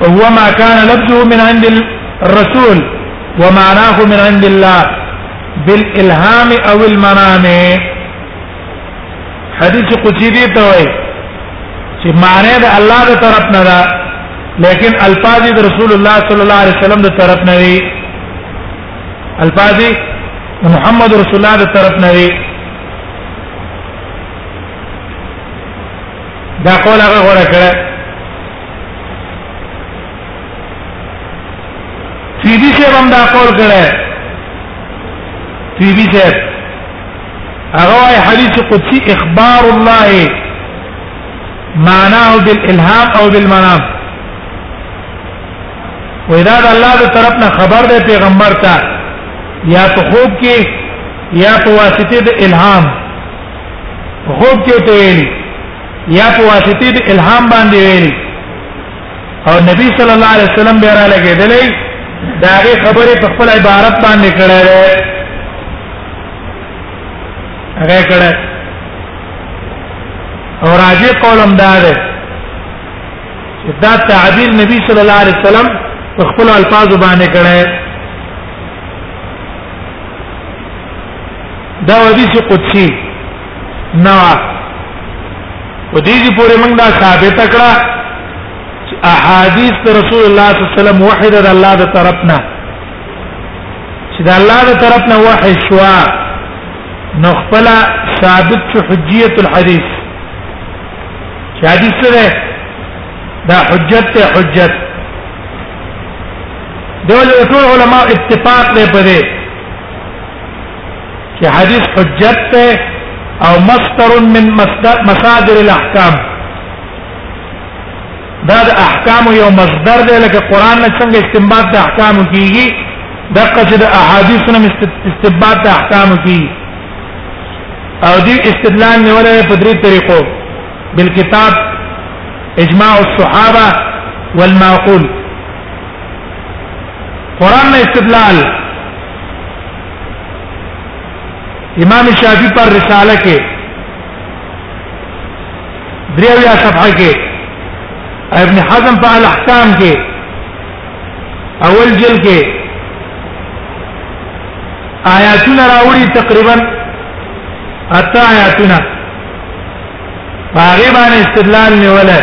وهو ما كان لفظه من عند الرسول ومعناه من عند الله بالالهام او المنام حدیث قدسی دی ته وای چې معنی د الله د طرف نه ده لیکن الفاظ د رسول الله صلی الله علیه وسلم د طرف نه وی الفاظ محمد رسول الله د طرف نه وی دا قول هغه غوړه کړه تیبی سے هم دا قول کړه تیبی سے هغه حدیث قدسی اخبار الله معناه بالالهام او بالمنام ودا د الله د طرف نه خبر ده پیغمبر ته یا په خوب کې یا په واسطه د الهام خوب کې ته ویلي یا په واسطه د الهام باندې ویلي او نبی صلی الله علیه وسلم به را لګیدلې دا هغه خبره په خپل عبارت باندې کړه هغه کړه او راځي قولم دا ده چې دا تعبیر نبی صلی الله علیه وسلم په خپل الفاظ باندې کړه دا حدیث قدسی نه و دې دې پورې موږ دا ثابت کړه چې احادیث د رسول الله صلی الله علیه وسلم وحید د الله د طرفنا چې د الله د طرفنا وحی شو نو خپل ثابت شو حجیت الحدیث چې حدیث سره دا حجت ته حجت دول ټول علماء اتفاق دی په دې چې حدیث حجت ته او مصدر من مصادر الاحکام دا د احکام یو مصدر دی لکه قران نه څنګه استنباط د احکام کیږي دغه چې د احادیث نه استنباط د احکام کیږي او دې استدلال نیولای په درې طریقو بالکتاب اجماع الصحابه والمعقول قران نه استدلال امام شافعی پر رساله کې دریویا صفحه کې ابن حزم په الاحکام کې اول جلد کې آیاتونه راوړي تقریبا اته آیاتونه هغه باندې استدلال نیولای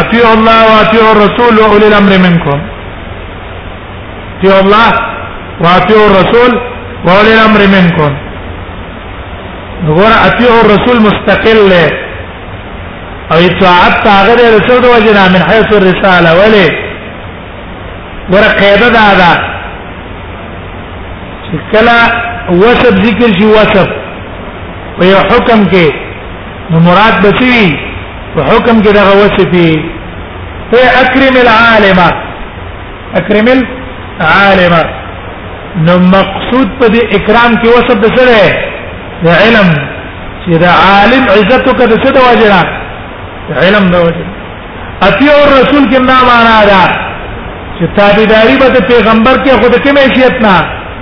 اطیع الله واطیع الرسول واولی الامر منکم اطیع الله واطیع الرسول واولی الامر منکم غور اطیع الرسول مستقل له او اطاعت هغه د رسول د وجنا من حيث الرساله ولی ور قاعده دا ده چې کله وصف ذکر شي وصف په یو حکم کې نو مراد بچوي په حکم کې دغه وصفي ته اکرم العالم اکرم العالم نو مقصود په دې اکرام کې وصف د سره د علم چې د عالم عزت کو د څه د واجبہ علم د واجبہ اطیع الرسول کې نه معنا ده چې تابعداري به پیغمبر کې خود کې معیشت نه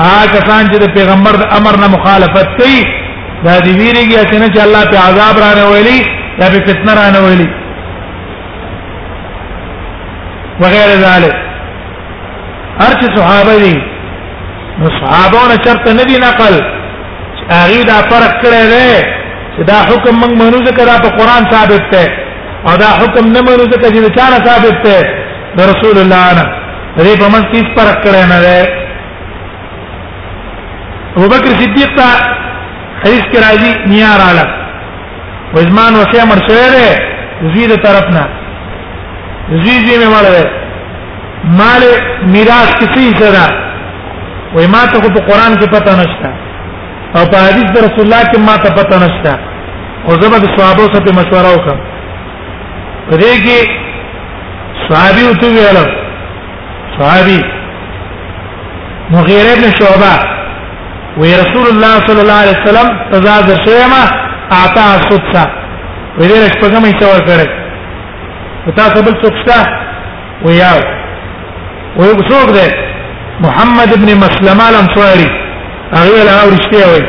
هغه کسان چې د پیغمبر د امر نه مخالفت کوي دا دی ویریږي چې نه چې الله په عذاب را نه ویلي یا په فتنه را نه ویلي وغیر ذلک هر چې صحابه دي نو صحابه نه شرط نه دي نقل هغه دا فرق کړی دی چې دا حکم موږ منو ځکه دا په قران ثابت دی او دا حکم نه منو ځکه چې دا ثابت دی رسول الله نه دې په منځ کې فرق کړی نه دی ابو بکر صدیق ته حدیث کې راځي نیار عالم وزمان وسه امر شوی دی زید طرفنا زید یې مړ دی مال میراث کې څه حصہ ده وای ما ته په قران کې پتا نشته او په حدیث رسول الله کې ما ته پتا نشته او زبر صحابه سره مشوره وکړه پدې کې صحابي او تو ویل صحابي مغیره بن شعبہ وی رسول الله صلی الله علیه وسلم تزاد شیما اعطا سدسا وی دې شپږم یې څور کړې پتا سبل څوکستا ویا وی څوک دې محمد ابن مسلمه الانصاری هغه له اورشته وی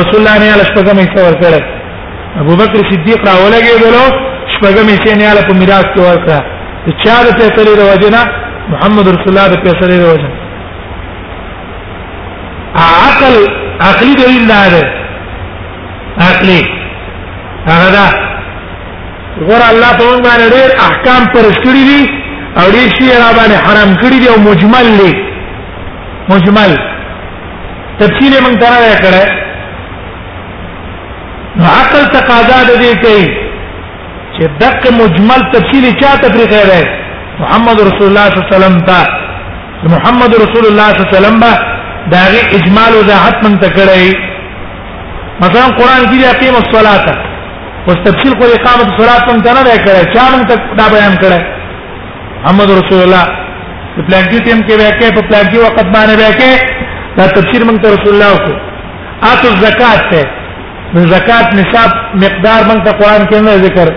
رسول الله نه له شپږم یې څور کړې ابو بکر صدیق را ولګېدلو شپږم یې نه اله په میراث کې ورکړه چې چا د فیصله د وجنه محمد رسول الله د فیصله د وجنه عقل عقلی دلیل نه ده عقلی هغه دا غور الله په موږ باندې ډېر احکام پرشتري دي او ډېر شی را باندې حرام کړی دی او مجمل دی مجمل تفصیل موږ ترا کړه نو عقل تقاضا د دې کوي چې دک مجمل تفصیل چا تفریق دی محمد رسول الله صلی الله علیه وسلم ته محمد رسول الله صلی الله علیه وسلم به دا غي اجمال او ذات من تکړی مثلا قران کې اقیم الصلاه او تفصیل کو اقامت الصلاه من ته نه کړی چا من ته دا بیان کړی محمد رسول الله په پلان کې ټیم کې وکړي په پلان کې وخت باندې وکړي دا تفسیر من ته رسول الله صلی الله علیه وسلم اتو زکات ته د زکات نصاب مقدار موږ ته قران کې نه ذکر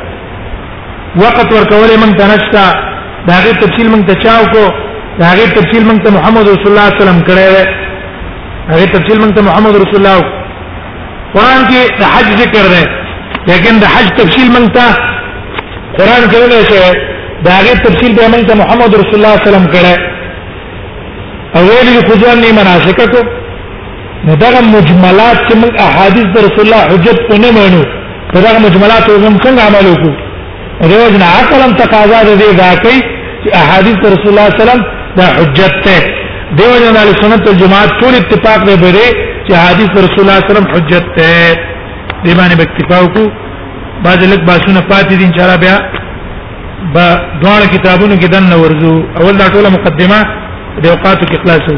وخت ورکول موږ ته نشتا دا غي تفصیل موږ ته چاو کو دا غي تفصیل موږ ته محمد رسول الله صلی الله علیه وسلم کړی وي هغه تفصیل موږ ته محمد رسول الله قران کې د حج ذکر دی لیکن د حج تفصیل موږ ته قران کې نه شوی دا غي تفصیل به موږ ته محمد رسول الله صلی الله علیه وسلم کړی او ویلي خو ځان نه مناسکه کو نو دا مجملات چې موږ احادیث د رسول الله حجت کو نه مانو په دا مجملات موږ څنګه عمل وکړو روز نه عقل هم تقاضا دې دا کوي چې احادیث د رسول الله صلی الله علیه وسلم دا حجت ته دیو جن علی سنت الجماعت ټول اتفاق دی بره چې احادیث د رسول الله صلی الله علیه وسلم حجت ته دی باندې اکتفا وکړو بعد لک باسونه پاتې دي ان شاء الله بیا با دوه کتابونو کې دنه ورزو اول دا ټوله مقدمه د اوقاتو کې خلاصو